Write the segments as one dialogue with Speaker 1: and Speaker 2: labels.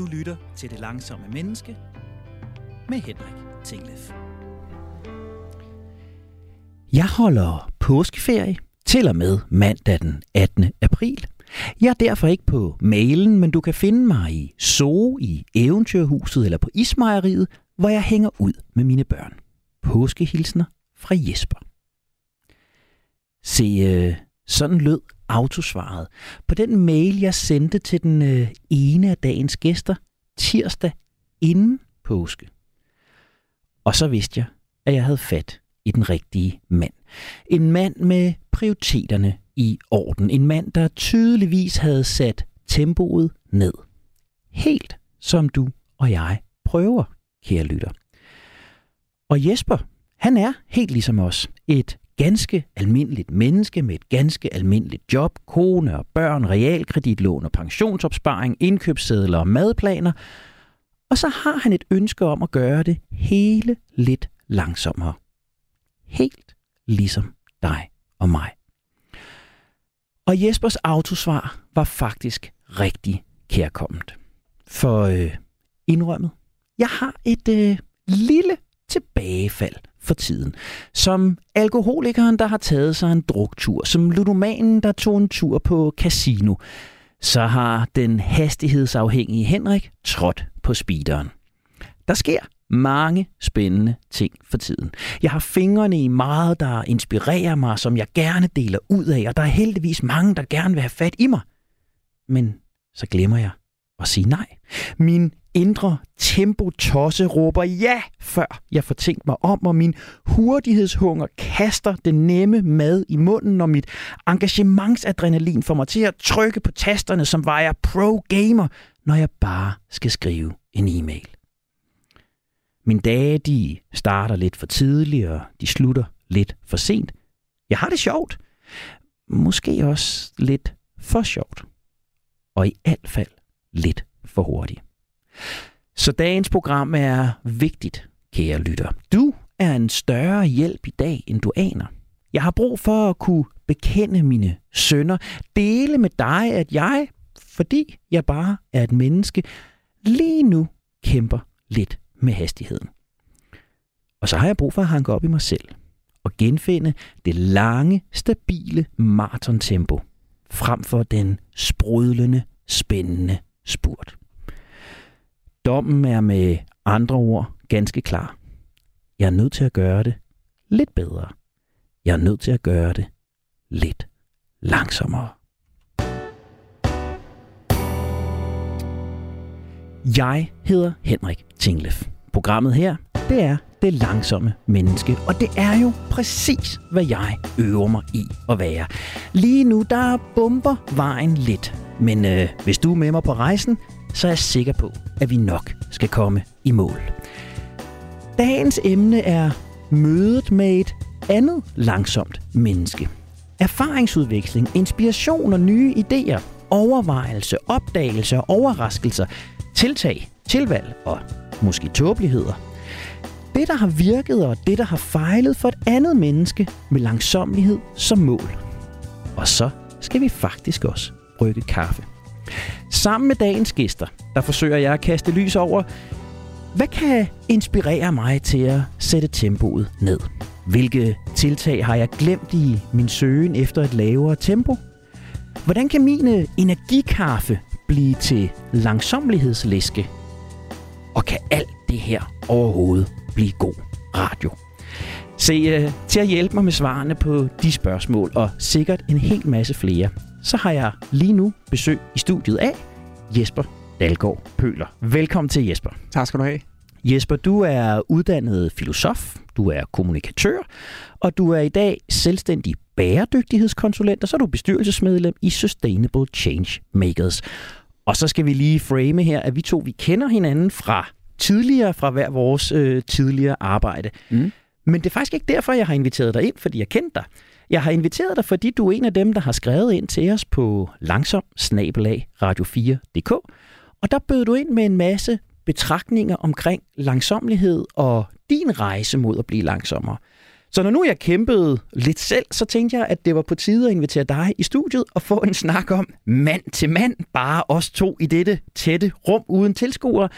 Speaker 1: Du lytter til Det Langsomme Menneske med Henrik Tinglef. Jeg holder påskeferie til og med mandag den 18. april. Jeg er derfor ikke på mailen, men du kan finde mig i Zoo, i Eventyrhuset eller på Ismejeriet, hvor jeg hænger ud med mine børn. Påskehilsner fra Jesper. Se, øh, sådan lød autosvaret på den mail, jeg sendte til den øh, ene af dagens gæster tirsdag inden påske. Og så vidste jeg, at jeg havde fat i den rigtige mand. En mand med prioriteterne i orden. En mand, der tydeligvis havde sat tempoet ned. Helt som du og jeg prøver, kære lytter. Og Jesper, han er helt ligesom os et ganske almindeligt menneske med et ganske almindeligt job, kone og børn, realkreditlån og pensionsopsparing, indkøbssedler og madplaner. Og så har han et ønske om at gøre det hele lidt langsommere. Helt ligesom dig og mig. Og Jespers autosvar var faktisk rigtig kærkommet. For øh, indrømmet, jeg har et øh, lille tilbagefald for tiden. Som alkoholikeren, der har taget sig en druktur. Som ludomanen, der tog en tur på casino. Så har den hastighedsafhængige Henrik trådt på speederen. Der sker mange spændende ting for tiden. Jeg har fingrene i meget, der inspirerer mig, som jeg gerne deler ud af, og der er heldigvis mange, der gerne vil have fat i mig. Men så glemmer jeg at sige nej. Min indre tempo-tosse råber ja, før jeg får tænkt mig om, og min hurtighedshunger kaster den nemme mad i munden, når mit engagementsadrenalin får mig til at trykke på tasterne, som var jeg pro-gamer, når jeg bare skal skrive en e-mail. Min dage, de starter lidt for tidligt, og de slutter lidt for sent. Jeg har det sjovt. Måske også lidt for sjovt. Og i alt fald lidt for hurtigt. Så dagens program er vigtigt, kære lytter. Du er en større hjælp i dag, end du aner. Jeg har brug for at kunne bekende mine sønner, dele med dig, at jeg, fordi jeg bare er et menneske, lige nu kæmper lidt med hastigheden. Og så har jeg brug for at hanke op i mig selv og genfinde det lange, stabile maratontempo frem for den sprudlende, spændende spurt. Dommen er med andre ord ganske klar. Jeg er nødt til at gøre det lidt bedre. Jeg er nødt til at gøre det lidt langsommere. Jeg hedder Henrik Tinglef. Programmet her, det er Det Langsomme Menneske. Og det er jo præcis, hvad jeg øver mig i at være. Lige nu, der bomber vejen lidt. Men øh, hvis du er med mig på rejsen, så er jeg sikker på, at vi nok skal komme i mål. Dagens emne er mødet med et andet langsomt menneske. Erfaringsudveksling, inspiration og nye idéer, overvejelse, opdagelse og overraskelser, tiltag, tilvalg og måske tåbeligheder. Det, der har virket og det, der har fejlet for et andet menneske med langsomlighed som mål. Og så skal vi faktisk også brygge kaffe. Sammen med dagens gæster, der forsøger jeg at kaste lys over, hvad kan inspirere mig til at sætte tempoet ned? Hvilke tiltag har jeg glemt i min søgen efter et lavere tempo? Hvordan kan mine øh, energikaffe blive til langsomlighedslæske? Og kan alt det her overhovedet blive god radio? Se, øh, til at hjælpe mig med svarene på de spørgsmål, og sikkert en hel masse flere, så har jeg lige nu besøg i studiet af Jesper Dalgaard Pøler. Velkommen til Jesper.
Speaker 2: Tak skal du have.
Speaker 1: Jesper, du er uddannet filosof, du er kommunikatør, og du er i dag selvstændig bæredygtighedskonsulent, og så er du bestyrelsesmedlem i Sustainable Change Makers. Og så skal vi lige frame her, at vi to vi kender hinanden fra tidligere, fra hver vores øh, tidligere arbejde. Mm. Men det er faktisk ikke derfor, jeg har inviteret dig ind, fordi jeg kendte dig. Jeg har inviteret dig, fordi du er en af dem, der har skrevet ind til os på langsom radio4.dk. Og der bød du ind med en masse betragtninger omkring langsomlighed og din rejse mod at blive langsommere. Så når nu jeg kæmpede lidt selv, så tænkte jeg, at det var på tide at invitere dig i studiet og få en snak om mand til mand, bare os to i dette tætte rum uden tilskuere.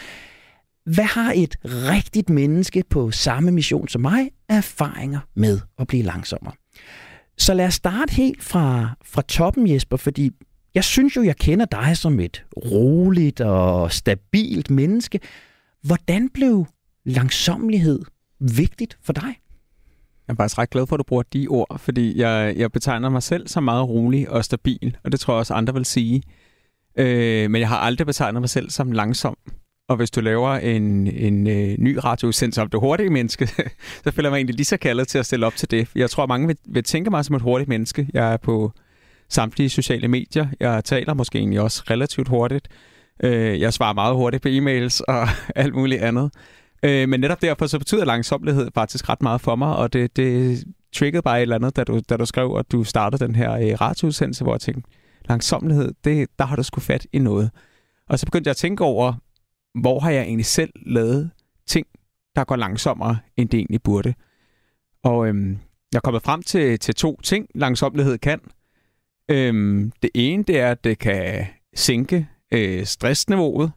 Speaker 1: Hvad har et rigtigt menneske på samme mission som mig erfaringer med at blive langsommere? Så lad os starte helt fra, fra toppen, Jesper, fordi jeg synes jo, jeg kender dig som et roligt og stabilt menneske. Hvordan blev langsomlighed vigtigt for dig?
Speaker 2: Jeg er faktisk ret glad for, at du bruger de ord, fordi jeg, jeg betegner mig selv som meget rolig og stabil, og det tror jeg også andre vil sige. Øh, men jeg har aldrig betegnet mig selv som langsom. Og hvis du laver en, en øh, ny radioudsendelse om det hurtige menneske, så føler jeg mig egentlig lige så kaldet til at stille op til det. Jeg tror, mange vil, vil tænke mig som et hurtigt menneske. Jeg er på samtlige sociale medier. Jeg taler måske egentlig også relativt hurtigt. Øh, jeg svarer meget hurtigt på e-mails og alt muligt andet. Øh, men netop derfor så betyder langsomlighed faktisk ret meget for mig, og det, det triggede bare et eller andet, da du, da du skrev, at du startede den her øh, radioudsendelse, hvor jeg tænkte, langsomlighed, det, der har du sgu fat i noget. Og så begyndte jeg at tænke over, hvor har jeg egentlig selv lavet ting, der går langsommere, end det egentlig burde. Og øhm, jeg er kommet frem til, til to ting, langsomlighed kan. Øhm, det ene, det er, at det kan sænke øh, stressniveauet,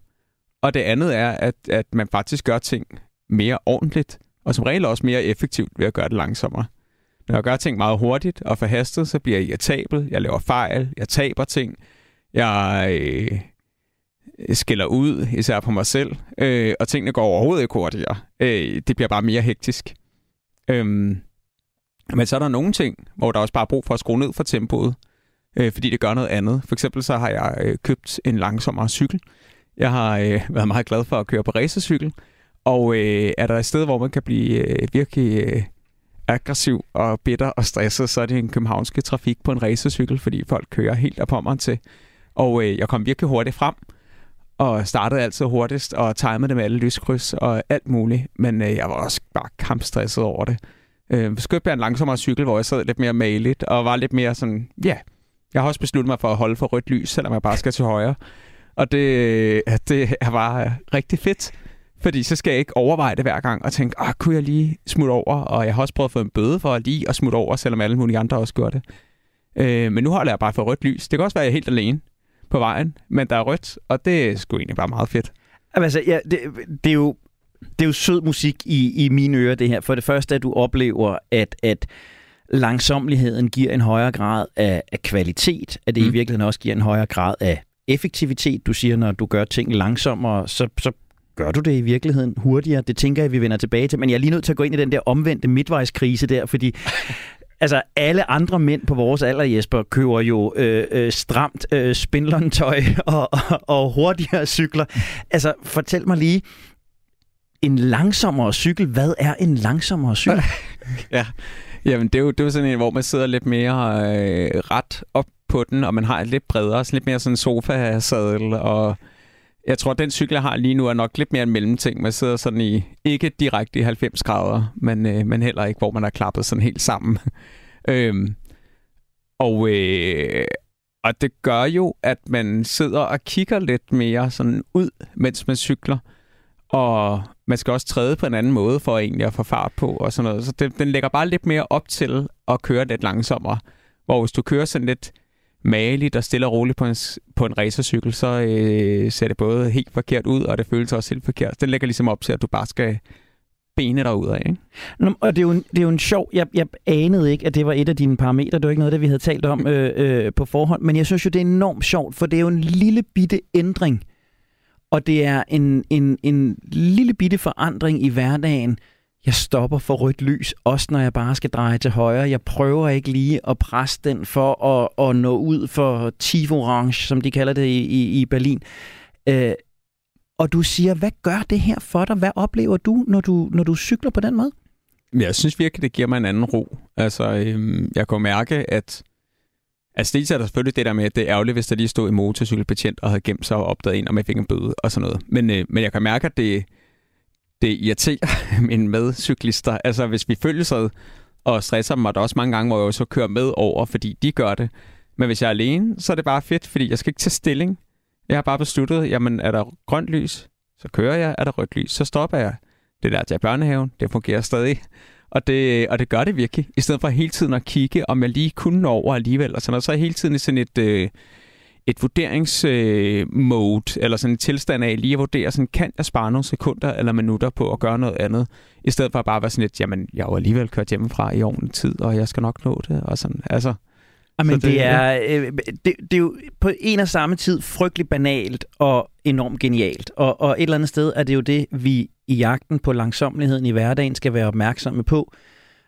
Speaker 2: og det andet er, at, at man faktisk gør ting mere ordentligt, og som regel også mere effektivt ved at gøre det langsommere. Når jeg gør ting meget hurtigt og forhastet, så bliver jeg irritabel, jeg laver fejl, jeg taber ting, jeg øh, Øh, skiller ud, især på mig selv, øh, og tingene går overhovedet ikke hurtigere. Øh, det bliver bare mere hektisk. Øhm, men så er der nogle ting, hvor der også bare er brug for at skrue ned for tempoet, øh, fordi det gør noget andet. For eksempel så har jeg øh, købt en langsommere cykel. Jeg har øh, været meget glad for at køre på racercykel, og øh, er der et sted, hvor man kan blive øh, virkelig øh, aggressiv og bitter og stresset, så er det en københavnske trafik på en racercykel, fordi folk kører helt af pommeren til. Og øh, jeg kom virkelig hurtigt frem, og startede altid hurtigst, og timede det med alle lyskryds og alt muligt. Men øh, jeg var også bare kampstresset over det. Øh, så købte jeg en langsommere cykel, hvor jeg sad lidt mere maligt, og var lidt mere sådan, ja, yeah. jeg har også besluttet mig for at holde for rødt lys, selvom jeg bare skal til højre. Og det, det er bare rigtig fedt, fordi så skal jeg ikke overveje det hver gang og tænke, ah, kunne jeg lige smutte over? Og jeg har også prøvet at få en bøde for at lige at smutte over, selvom alle mulige andre også gør det. Øh, men nu holder jeg bare for rødt lys. Det kan også være, at jeg er helt alene på vejen, men der er rødt, og det er sgu egentlig bare meget fedt.
Speaker 1: Altså, ja, det, det er jo det er jo sød musik i, i mine ører, det her. For det første, at du oplever, at, at langsomligheden giver en højere grad af, af kvalitet, at det mm. i virkeligheden også giver en højere grad af effektivitet. Du siger, når du gør ting langsommere, så, så gør du det i virkeligheden hurtigere. Det tænker jeg, vi vender tilbage til. Men jeg er lige nødt til at gå ind i den der omvendte midtvejskrise der, fordi Altså, alle andre mænd på vores alder, Jesper, køber jo øh, øh, stramt øh, spindlertøj og, og, og hurtigere cykler. Altså, fortæl mig lige, en langsommere cykel, hvad er en langsommere cykel?
Speaker 2: ja, jamen det er, jo, det er jo sådan en, hvor man sidder lidt mere øh, ret op på den, og man har et lidt bredere, lidt mere sådan sofa-sadel, og jeg tror, at den cykel, jeg har lige nu, er nok lidt mere en mellemting. Man sidder sådan i, ikke direkte i 90 grader, men, øh, men heller ikke, hvor man er klappet sådan helt sammen. øhm, og, øh, og det gør jo, at man sidder og kigger lidt mere sådan ud, mens man cykler. Og man skal også træde på en anden måde for egentlig at få fart på og sådan noget. Så det, den lægger bare lidt mere op til at køre lidt langsommere. Hvor hvis du kører sådan lidt Mali, og stille og roligt på en, på en racercykel, så øh, ser det både helt forkert ud, og det føles også helt forkert. Den lægger ligesom op til, at du bare skal bene dig ud af. Ikke?
Speaker 1: Nå, og det er, jo en, det er jo en sjov... Jeg, jeg anede ikke, at det var et af dine parametre. Det var ikke noget, det vi havde talt om øh, øh, på forhånd. Men jeg synes jo, det er enormt sjovt, for det er jo en lille bitte ændring. Og det er en, en, en lille bitte forandring i hverdagen, jeg stopper for rødt lys, også når jeg bare skal dreje til højre. Jeg prøver ikke lige at presse den for at, at nå ud for Tivorange, som de kalder det i, i, i Berlin. Øh, og du siger, hvad gør det her for dig? Hvad oplever du, når du, når du cykler på den måde?
Speaker 2: Jeg synes virkelig, det giver mig en anden ro. Altså, øhm, jeg kan mærke, at Altså dels er der selvfølgelig det der med, at det er ærgerligt, hvis der lige stod en motorcykelbetjent og havde gemt sig og opdaget en, om jeg fik en bøde og sådan noget. Men, øh, men jeg kan mærke, at det, det irriterer mine medcyklister. Altså, hvis vi følges ad og stresser dem, og der er også mange gange, hvor jeg så kører med over, fordi de gør det. Men hvis jeg er alene, så er det bare fedt, fordi jeg skal ikke tage stilling. Jeg har bare besluttet, jamen er der grønt lys, så kører jeg. Er der rødt lys, så stopper jeg. Det der til børnehaven, det fungerer stadig. Og det, og det gør det virkelig, i stedet for hele tiden at kigge, om jeg lige kunne nå over alligevel. Og sådan noget. Så er hele tiden i sådan et, øh, et vurderingsmode, øh, eller sådan en tilstand af lige at vurdere, sådan, kan jeg spare nogle sekunder eller minutter på at gøre noget andet, i stedet for at bare være sådan lidt, jamen, jeg har jo alligevel kørt hjemmefra i ordentlig tid, og jeg skal nok nå det, og sådan, altså...
Speaker 1: Jamen, det, det, er, øh, det, det er jo på en og samme tid frygtelig banalt og enormt genialt. Og, og et eller andet sted er det jo det, vi i jagten på langsomligheden i hverdagen skal være opmærksomme på.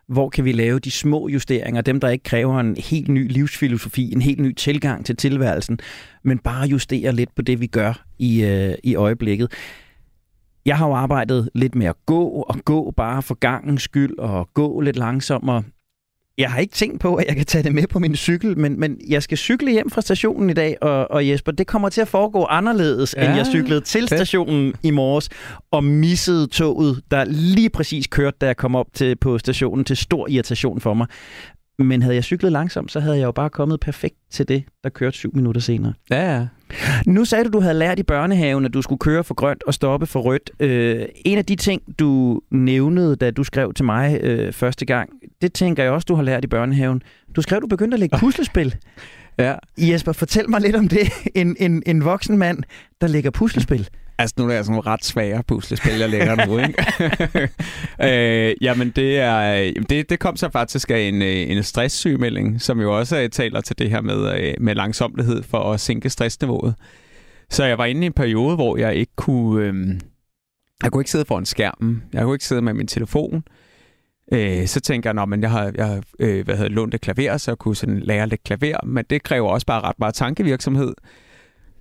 Speaker 1: Hvor kan vi lave de små justeringer, dem der ikke kræver en helt ny livsfilosofi, en helt ny tilgang til tilværelsen, men bare justere lidt på det, vi gør i, øh, i øjeblikket. Jeg har jo arbejdet lidt med at gå og gå bare for gangens skyld og gå lidt langsommere. Jeg har ikke tænkt på, at jeg kan tage det med på min cykel, men, men jeg skal cykle hjem fra stationen i dag, og, og Jesper, det kommer til at foregå anderledes, ja, end jeg cyklede til fedt. stationen i morges, og missede toget, der lige præcis kørte, da jeg kom op til, på stationen, til stor irritation for mig. Men havde jeg cyklet langsomt, så havde jeg jo bare kommet perfekt til det, der kørte syv minutter senere.
Speaker 2: Ja, ja.
Speaker 1: Nu sagde du, du havde lært i børnehaven, at du skulle køre for grønt og stoppe for rødt. Øh, en af de ting, du nævnede, da du skrev til mig øh, første gang, det tænker jeg også, du har lært i børnehaven. Du skrev, du begyndte at lægge puslespil.
Speaker 2: ja.
Speaker 1: Jesper, fortæl mig lidt om det. En, en, en voksen mand, der lægger puslespil.
Speaker 2: Altså, nu er der sådan nogle ret svære puslespil, jeg lægger nu, ikke? øh, jamen, det, er, det, det kom så faktisk af en, øh, en stresssygemelding, som jo også øh, taler til det her med, øh, med langsomlighed for at sænke stressniveauet. Så jeg var inde i en periode, hvor jeg ikke kunne... Øh, jeg kunne ikke sidde foran skærmen. Jeg kunne ikke sidde med min telefon. Øh, så tænker jeg, at jeg har, jeg har øh, hvad hedder, lånt et klaver, så jeg kunne sådan lære lidt klaver, men det kræver også bare ret meget tankevirksomhed.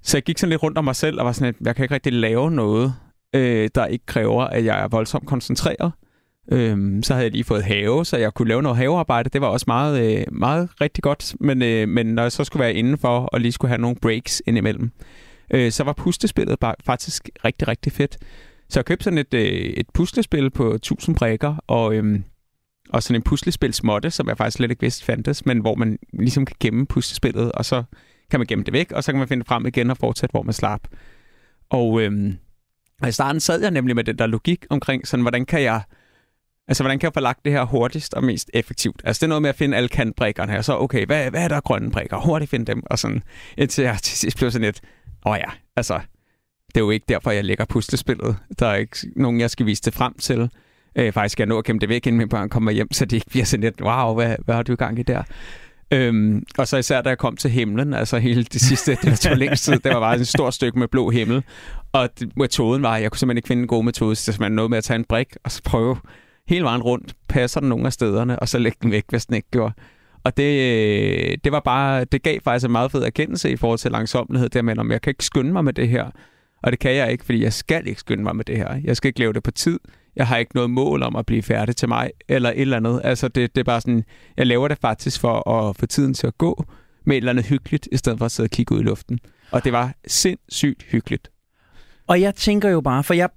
Speaker 2: Så jeg gik sådan lidt rundt om mig selv og var sådan, at jeg kan ikke rigtig lave noget, øh, der ikke kræver, at jeg er voldsomt koncentreret. Øhm, så havde jeg lige fået have, så jeg kunne lave noget havearbejde. Det var også meget, øh, meget rigtig godt. Men, øh, men når jeg så skulle være indenfor og lige skulle have nogle breaks indimellem, øh, så var pustespillet bare faktisk rigtig, rigtig fedt. Så jeg købte sådan et, øh, et puslespil på 1000 brækker, og, øh, og sådan en puslespilsmåtte, som jeg faktisk slet ikke vidste fandtes, men hvor man ligesom kan gemme puslespillet, og så kan man gemme det væk, og så kan man finde det frem igen og fortsætte, hvor man slap. Og, øhm, og i starten sad jeg nemlig med den der logik omkring, sådan, hvordan kan jeg Altså, hvordan kan jeg få lagt det her hurtigst og mest effektivt? Altså, det er noget med at finde alle kantbrækkerne her. Så, okay, hvad, hvad er der grønne brikker? Hurtigt finde dem. Og sådan, indtil jeg til sidst blev sådan lidt, åh oh ja, altså, det er jo ikke derfor, jeg lægger puslespillet. Der er ikke nogen, jeg skal vise det frem til. Øh, faktisk skal jeg nå at kæmpe det væk, inden mine børn kommer hjem, så det ikke bliver sådan lidt, wow, hvad, hvad har du i gang i der? Øhm, og så især da jeg kom til himlen, altså hele det sidste, det tog længst tid, det var bare et stort stykke med blå himmel. Og metoden var, jeg kunne simpelthen ikke finde en god metode, så man nåede noget med at tage en brik og så prøve hele vejen rundt, passer den nogle af stederne, og så lægge den væk, hvis den ikke gjorde. Og det, øh, det var bare, det gav faktisk en meget fed erkendelse i forhold til langsomlighed, der med, om jeg kan ikke skynde mig med det her. Og det kan jeg ikke, fordi jeg skal ikke skynde mig med det her. Jeg skal ikke lave det på tid jeg har ikke noget mål om at blive færdig til mig, eller et eller andet. Altså, det, det er bare sådan, jeg laver det faktisk for at få tiden til at gå med et eller andet hyggeligt, i stedet for at sidde og kigge ud i luften. Og det var sindssygt hyggeligt.
Speaker 1: Og jeg tænker jo bare, for jeg,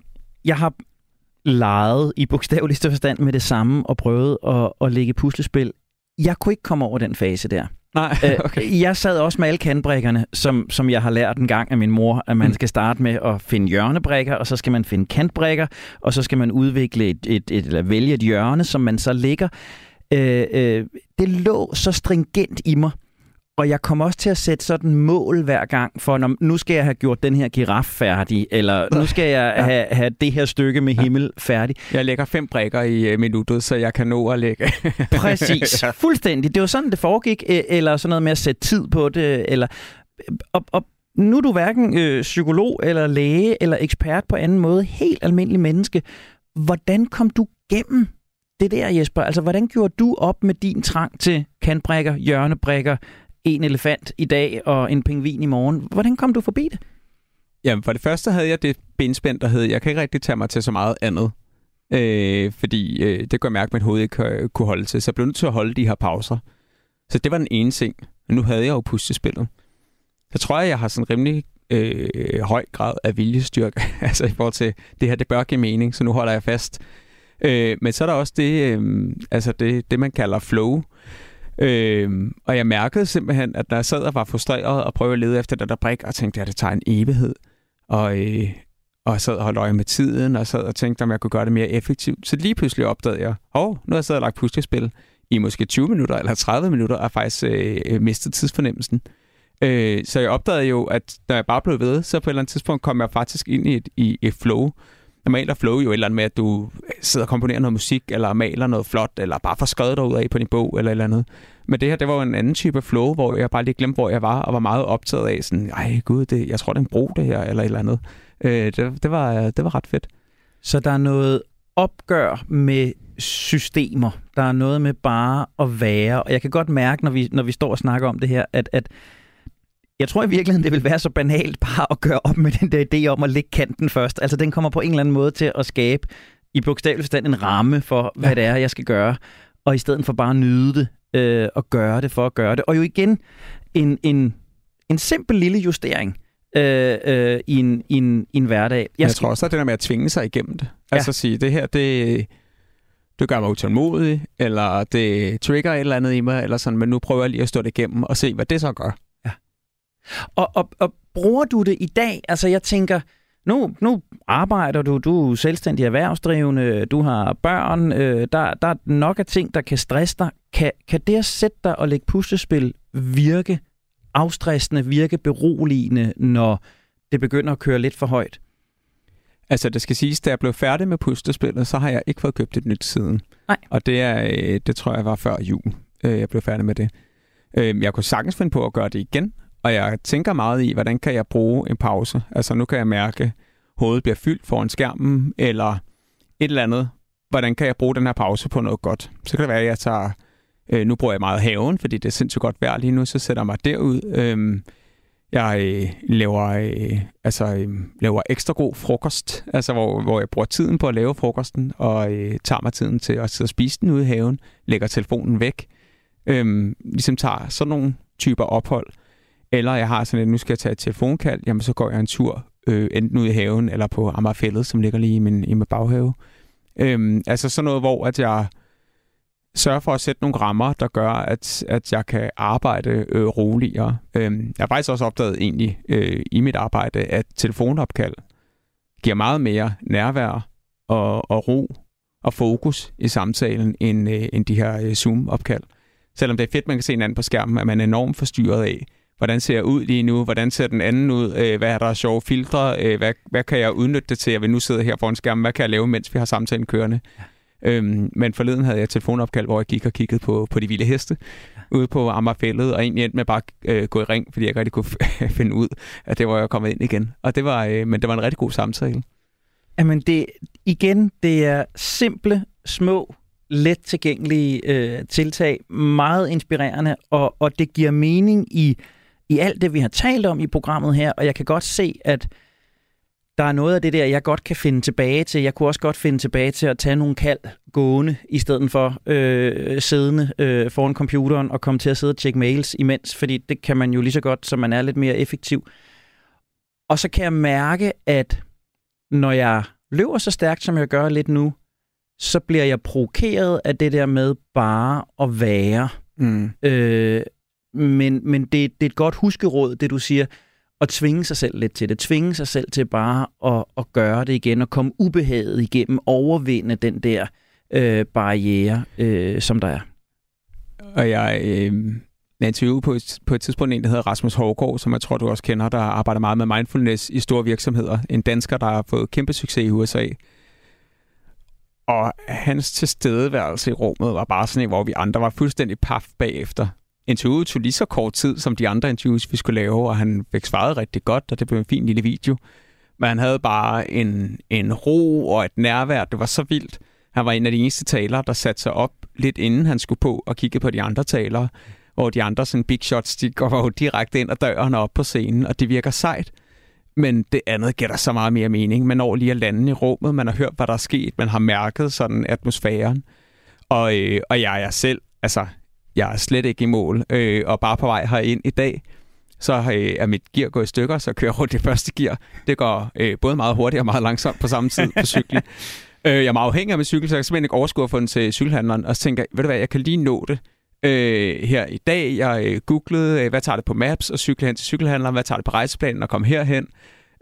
Speaker 1: jeg har leget i bogstaveligste forstand med det samme og prøvet at, at lægge puslespil. Jeg kunne ikke komme over den fase der.
Speaker 2: Nej, okay.
Speaker 1: Øh, jeg sad også med alle kantbrikkerne, som, som jeg har lært en gang af min mor, at man mm. skal starte med at finde hjørnebrikker, og så skal man finde kantbrikker, og så skal man udvikle et, et, et eller vælge et hjørne, som man så lægger. Øh, øh, det lå så stringent i mig, og jeg kom også til at sætte sådan mål hver gang, for når, nu skal jeg have gjort den her giraf færdig, eller nu skal jeg ja. have, have det her stykke med himmel færdig.
Speaker 2: Jeg lægger fem brækker i uh, minuttet, så jeg kan nå at lægge.
Speaker 1: Præcis, fuldstændig. Det var sådan, det foregik, eller sådan noget med at sætte tid på det, eller... Og, og nu er du hverken øh, psykolog eller læge eller ekspert på anden måde, helt almindelig menneske. Hvordan kom du gennem det der, Jesper? Altså, hvordan gjorde du op med din trang til kantbrækker, hjørnebrækker, en elefant i dag og en pingvin i morgen. Hvordan kom du forbi det?
Speaker 2: Jamen, for det første havde jeg det benspænd, der hed, jeg kan ikke rigtig tage mig til så meget andet. Øh, fordi øh, det kunne jeg mærke, at mit hoved ikke øh, kunne holde til. Så jeg blev nødt til at holde de her pauser. Så det var den ene ting. Men nu havde jeg jo pustespillet. Så tror jeg, jeg har sådan rimelig øh, høj grad af viljestyrke. altså i forhold til, det her, det bør give mening, så nu holder jeg fast. Øh, men så er der også det, øh, altså det, det man kalder flow. Øh, og jeg mærkede simpelthen, at når jeg sad og var frustreret og prøvede at lede efter den der brik, og tænkte, at det tager en evighed. Og, øh, og sad og holdt øje med tiden, og sad og tænkte, om jeg kunne gøre det mere effektivt. Så lige pludselig opdagede jeg, hov, oh, nu har jeg siddet og lagt puslespil i måske 20 minutter eller 30 minutter, og faktisk øh, øh, mistet tidsfornemmelsen. Øh, så jeg opdagede jo, at når jeg bare blev ved, så på et eller andet tidspunkt kom jeg faktisk ind i et, i et flow. Normalt er flow jo et eller andet med, at du sidder og komponerer noget musik, eller maler noget flot, eller bare får skrevet dig ud af på din bog, eller et eller andet. Men det her, det var jo en anden type flow, hvor jeg bare lige glemte, hvor jeg var, og var meget optaget af sådan, ej gud, det, jeg tror, det er en bro, det her, eller et eller andet. Øh, det, det, var, det var ret fedt.
Speaker 1: Så der er noget opgør med systemer. Der er noget med bare at være. Og jeg kan godt mærke, når vi, når vi står og snakker om det her, at, at jeg tror i virkeligheden, det vil være så banalt bare at gøre op med den der idé om at lægge kanten først. Altså den kommer på en eller anden måde til at skabe i bogstavelig forstand en ramme for, hvad ja. det er, jeg skal gøre. Og i stedet for bare at nyde det øh, og gøre det for at gøre det. Og jo igen, en, en, en simpel lille justering øh, øh, i, en, i, en, i en hverdag.
Speaker 2: Jeg, jeg tror også, at det der med at tvinge sig igennem det. Ja. Altså at sige, det her, det, det gør mig utålmodig, eller det trigger et eller andet i mig, eller sådan, men nu prøver jeg lige at stå det igennem og se, hvad det så gør.
Speaker 1: Og, og, og bruger du det i dag? Altså jeg tænker, nu, nu arbejder du, du er selvstændig erhvervsdrivende, du har børn, øh, der, der er nok af ting, der kan stresse dig. Kan, kan det at sætte dig og lægge puslespil virke afstressende, virke beroligende, når det begynder at køre lidt for højt?
Speaker 2: Altså, det skal siges, da jeg blev færdig med puslespillet, så har jeg ikke fået købt et nyt siden.
Speaker 1: Nej.
Speaker 2: Og det, er, øh, det tror jeg var før jul, øh, jeg blev færdig med det. Øh, jeg kunne sagtens finde på at gøre det igen, og jeg tænker meget i, hvordan kan jeg bruge en pause? Altså, nu kan jeg mærke, at hovedet bliver fyldt foran skærmen, eller et eller andet. Hvordan kan jeg bruge den her pause på noget godt? Så kan det være, at jeg tager... Øh, nu bruger jeg meget haven, fordi det er sindssygt godt vejr lige nu, så sætter jeg mig derud. Øh, jeg øh, laver, øh, altså, øh, laver ekstra god frokost, altså hvor, hvor jeg bruger tiden på at lave frokosten, og øh, tager mig tiden til at sidde og spise den ude i haven, lægger telefonen væk, øh, ligesom tager sådan nogle typer ophold. Eller jeg har sådan, at nu skal jeg tage et telefonkald, jamen så går jeg en tur, øh, enten ud i haven eller på Amagerfællet, som ligger lige i min, i min baghave. Øhm, altså sådan noget, hvor at jeg sørger for at sætte nogle rammer, der gør, at, at jeg kan arbejde øh, roligere. Øhm, jeg har faktisk også opdaget egentlig øh, i mit arbejde, at telefonopkald giver meget mere nærvær og, og ro og fokus i samtalen, end, øh, end de her øh, Zoom-opkald. Selvom det er fedt, man kan se hinanden på skærmen, at man er enormt forstyrret af, hvordan ser jeg ud lige nu, hvordan ser den anden ud, øh, hvad er der sjove filtre, øh, hvad, hvad kan jeg udnytte det til, jeg vil nu sidde her foran skærmen, hvad kan jeg lave, mens vi har samtalen kørende. Ja. Øhm, men forleden havde jeg et telefonopkald, hvor jeg gik og kiggede på, på de vilde heste ja. ude på Amagerfældet, og egentlig endte med bare øh, gå i ring, fordi jeg ikke rigtig kunne finde ud, at det var jeg kommet ind igen. Og det var, øh, men det var en rigtig god samtale.
Speaker 1: Jamen det, igen, det er simple, små, let tilgængelige øh, tiltag, meget inspirerende, og, og det giver mening i, i alt det, vi har talt om i programmet her, og jeg kan godt se, at der er noget af det der, jeg godt kan finde tilbage til. Jeg kunne også godt finde tilbage til at tage nogle kald gående, i stedet for øh, siddende øh, foran computeren og komme til at sidde og tjekke mails imens, fordi det kan man jo lige så godt, så man er lidt mere effektiv. Og så kan jeg mærke, at når jeg løber så stærkt, som jeg gør lidt nu, så bliver jeg provokeret af det der med bare at være. Mm. Øh, men men det, det er et godt huskeråd, det du siger at tvinge sig selv lidt til det. Tvinge sig selv til bare at, at gøre det igen, og komme ubehaget igennem, overvinde den der øh, barriere, øh, som der er.
Speaker 2: Og jeg, øh, jeg interviewede på et, på et tidspunkt en, der hedder Rasmus Hårgaard, som jeg tror, du også kender, der arbejder meget med mindfulness i store virksomheder. En dansker, der har fået kæmpe succes i USA. Og hans tilstedeværelse i rummet var bare sådan en, hvor vi andre var fuldstændig paf bagefter interviewet tog lige så kort tid som de andre interviews, vi skulle lave, og han fik svaret rigtig godt, og det blev en fin lille video. Men han havde bare en, en ro og et nærvær. Det var så vildt. Han var en af de eneste talere, der satte sig op lidt inden han skulle på og kigge på de andre talere, hvor de andre sådan big shots, de går jo direkte ind ad døren og op på scenen, og det virker sejt. Men det andet giver der så meget mere mening. Man når lige at lande i rummet, man har hørt, hvad der er sket, man har mærket sådan atmosfæren. Og, øh, og jeg er selv, altså jeg er slet ikke i mål, øh, og bare på vej herind i dag, så øh, er mit gear gået i stykker, så kører jeg rundt det første gear. Det går øh, både meget hurtigt og meget langsomt på samme tid på cyklen. øh, jeg er meget afhængig af min cykel, så jeg kan simpelthen ikke overskue at få den til cykelhandleren, og så tænker jeg, ved du hvad, jeg kan lige nå det øh, her i dag. Jeg øh, googlede, øh, hvad tager det på Maps, og cykle hen til cykelhandleren, hvad tager det på rejseplanen og komme herhen.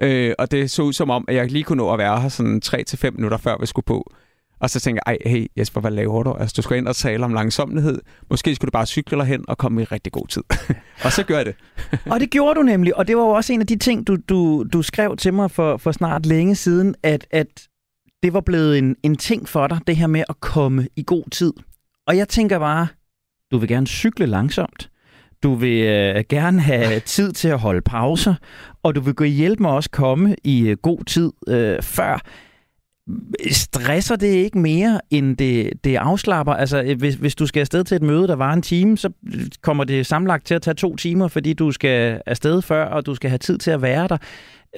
Speaker 2: Øh, og det så ud som om, at jeg lige kunne nå at være her sådan 3-5 minutter før vi skulle på. Og så tænker jeg, ej, hey Jesper, hvad laver du? Altså, du skal ind og tale om langsomlighed. Måske skulle du bare cykle hen og komme i rigtig god tid. og så gør jeg det.
Speaker 1: og det gjorde du nemlig, og det var jo også en af de ting, du, du, du skrev til mig for, for snart længe siden, at, at det var blevet en, en ting for dig, det her med at komme i god tid. Og jeg tænker bare, du vil gerne cykle langsomt. Du vil øh, gerne have tid til at holde pauser, og du vil gå hjælpe mig også komme i øh, god tid øh, før. Stresser det ikke mere, end det, det afslapper? Altså, øh, hvis, hvis du skal afsted til et møde, der var en time, så øh, kommer det samlet til at tage to timer, fordi du skal afsted før, og du skal have tid til at være der.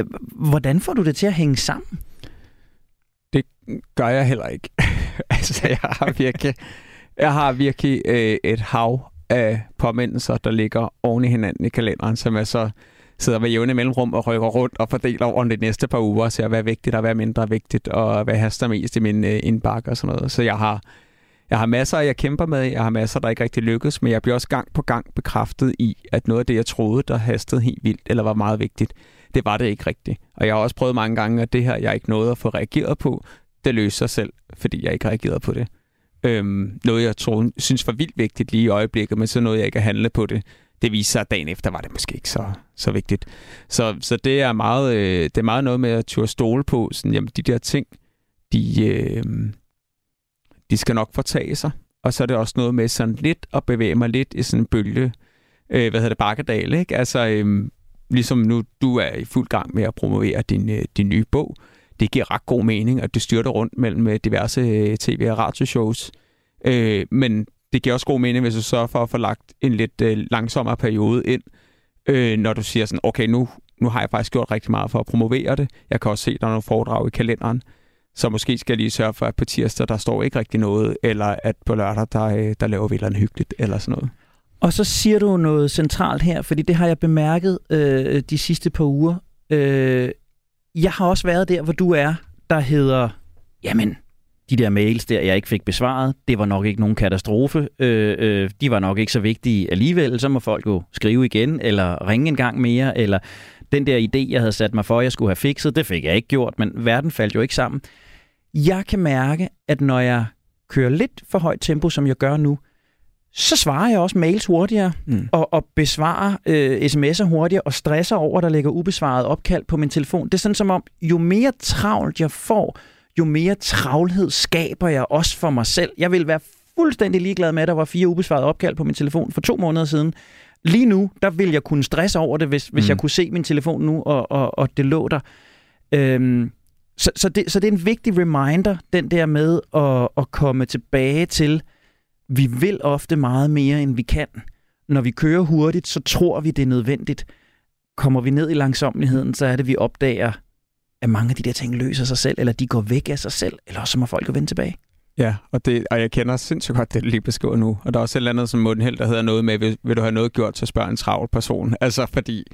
Speaker 1: Øh, hvordan får du det til at hænge sammen?
Speaker 2: Det gør jeg heller ikke. altså, jeg har virkelig, jeg har virkelig øh, et hav af påmindelser, der ligger oven i hinanden i kalenderen, som er så sidder med jævne mellemrum og rykker rundt og fordeler over de næste par uger og ser, hvad er vigtigt og hvad er mindre vigtigt, og hvad haster mest i min øh, indbakke og sådan noget. Så jeg har, jeg har masser, jeg kæmper med. Jeg har masser, der ikke rigtig lykkes, men jeg bliver også gang på gang bekræftet i, at noget af det, jeg troede, der hastede helt vildt eller var meget vigtigt, det var det ikke rigtigt. Og jeg har også prøvet mange gange, at det her, jeg ikke nåede at få reageret på, det løser sig selv, fordi jeg ikke reagerede på det. Øhm, noget, jeg troede, synes var vildt vigtigt lige i øjeblikket, men så noget, jeg ikke at handle på det det viser sig, at dagen efter var det måske ikke så, så vigtigt. Så, så det, er meget, øh, det er meget noget med at turde stole på, sådan, jamen, de der ting, de, øh, de skal nok fortage sig. Og så er det også noget med sådan lidt at bevæge mig lidt i sådan en bølge, øh, hvad hedder det, bakkedal, ikke? Altså, øh, ligesom nu, du er i fuld gang med at promovere din, øh, din nye bog. Det giver ret god mening, at du styrter rundt mellem øh, diverse øh, tv- og radioshows. Øh, men det giver også god mening, hvis du sørger for at få lagt en lidt øh, langsommere periode ind, øh, når du siger sådan, okay, nu, nu har jeg faktisk gjort rigtig meget for at promovere det. Jeg kan også se, at der er nogle foredrag i kalenderen. Så måske skal jeg lige sørge for, at på tirsdag, der står ikke rigtig noget, eller at på lørdag, der, øh, der laver vi noget hyggeligt, eller sådan noget.
Speaker 1: Og så siger du noget centralt her, fordi det har jeg bemærket øh, de sidste par uger. Øh, jeg har også været der, hvor du er, der hedder, jamen, de der mails der, jeg ikke fik besvaret, det var nok ikke nogen katastrofe. Øh, øh, de var nok ikke så vigtige alligevel. Så må folk jo skrive igen, eller ringe en gang mere, eller den der idé, jeg havde sat mig for, jeg skulle have fikset, det fik jeg ikke gjort, men verden faldt jo ikke sammen. Jeg kan mærke, at når jeg kører lidt for højt tempo, som jeg gør nu, så svarer jeg også mails hurtigere, mm. og, og besvarer øh, sms'er hurtigere, og stresser over, at der ligger ubesvaret opkald på min telefon. Det er sådan som om, jo mere travlt jeg får, jo mere travlhed skaber jeg også for mig selv. Jeg vil være fuldstændig ligeglad med, at der var fire ubesvarede opkald på min telefon for to måneder siden. Lige nu, der vil jeg kunne stresse over det, hvis, hvis mm. jeg kunne se min telefon nu, og, og, og det lå der. Øhm, så, så, det, så det er en vigtig reminder, den der med at, at komme tilbage til, vi vil ofte meget mere, end vi kan. Når vi kører hurtigt, så tror vi, det er nødvendigt. Kommer vi ned i langsomligheden, så er det, vi opdager, at mange af de der ting løser sig selv, eller de går væk af sig selv, eller også så må folk jo vende tilbage.
Speaker 2: Ja, og, det, og jeg kender sindssygt godt det, du lige beskriver nu. Og der er også et eller andet som Mundheld, der hedder noget med, vil, vil du have noget gjort, så spørg en travl person. Altså, fordi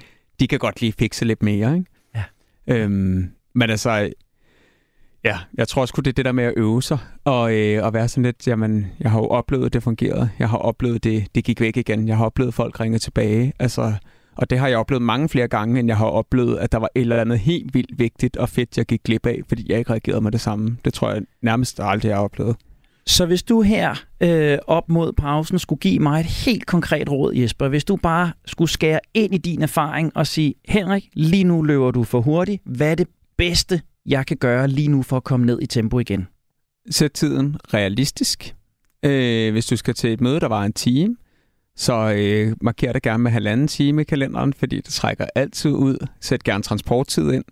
Speaker 2: de kan godt lige fikse lidt mere, ikke?
Speaker 1: Ja.
Speaker 2: Øhm, men altså, ja, jeg tror også det er det der med at øve sig, og, øh, og være sådan lidt, jamen, jeg har jo oplevet, at det fungerede. Jeg har oplevet, det, det gik væk igen. Jeg har oplevet, at folk ringer tilbage. Altså, og det har jeg oplevet mange flere gange, end jeg har oplevet, at der var et eller andet helt vildt vigtigt og fedt, jeg gik glip af, fordi jeg ikke reagerede med det samme. Det tror jeg nærmest aldrig, jeg har oplevet.
Speaker 1: Så hvis du her øh, op mod pausen skulle give mig et helt konkret råd, Jesper, hvis du bare skulle skære ind i din erfaring og sige, Henrik, lige nu løber du for hurtigt. Hvad er det bedste, jeg kan gøre lige nu for at komme ned i tempo igen?
Speaker 2: Sæt tiden realistisk. Øh, hvis du skal til et møde, der var en time, så øh, marker det gerne med halvanden time i kalenderen, fordi det trækker altid ud. Sæt gerne transporttid ind.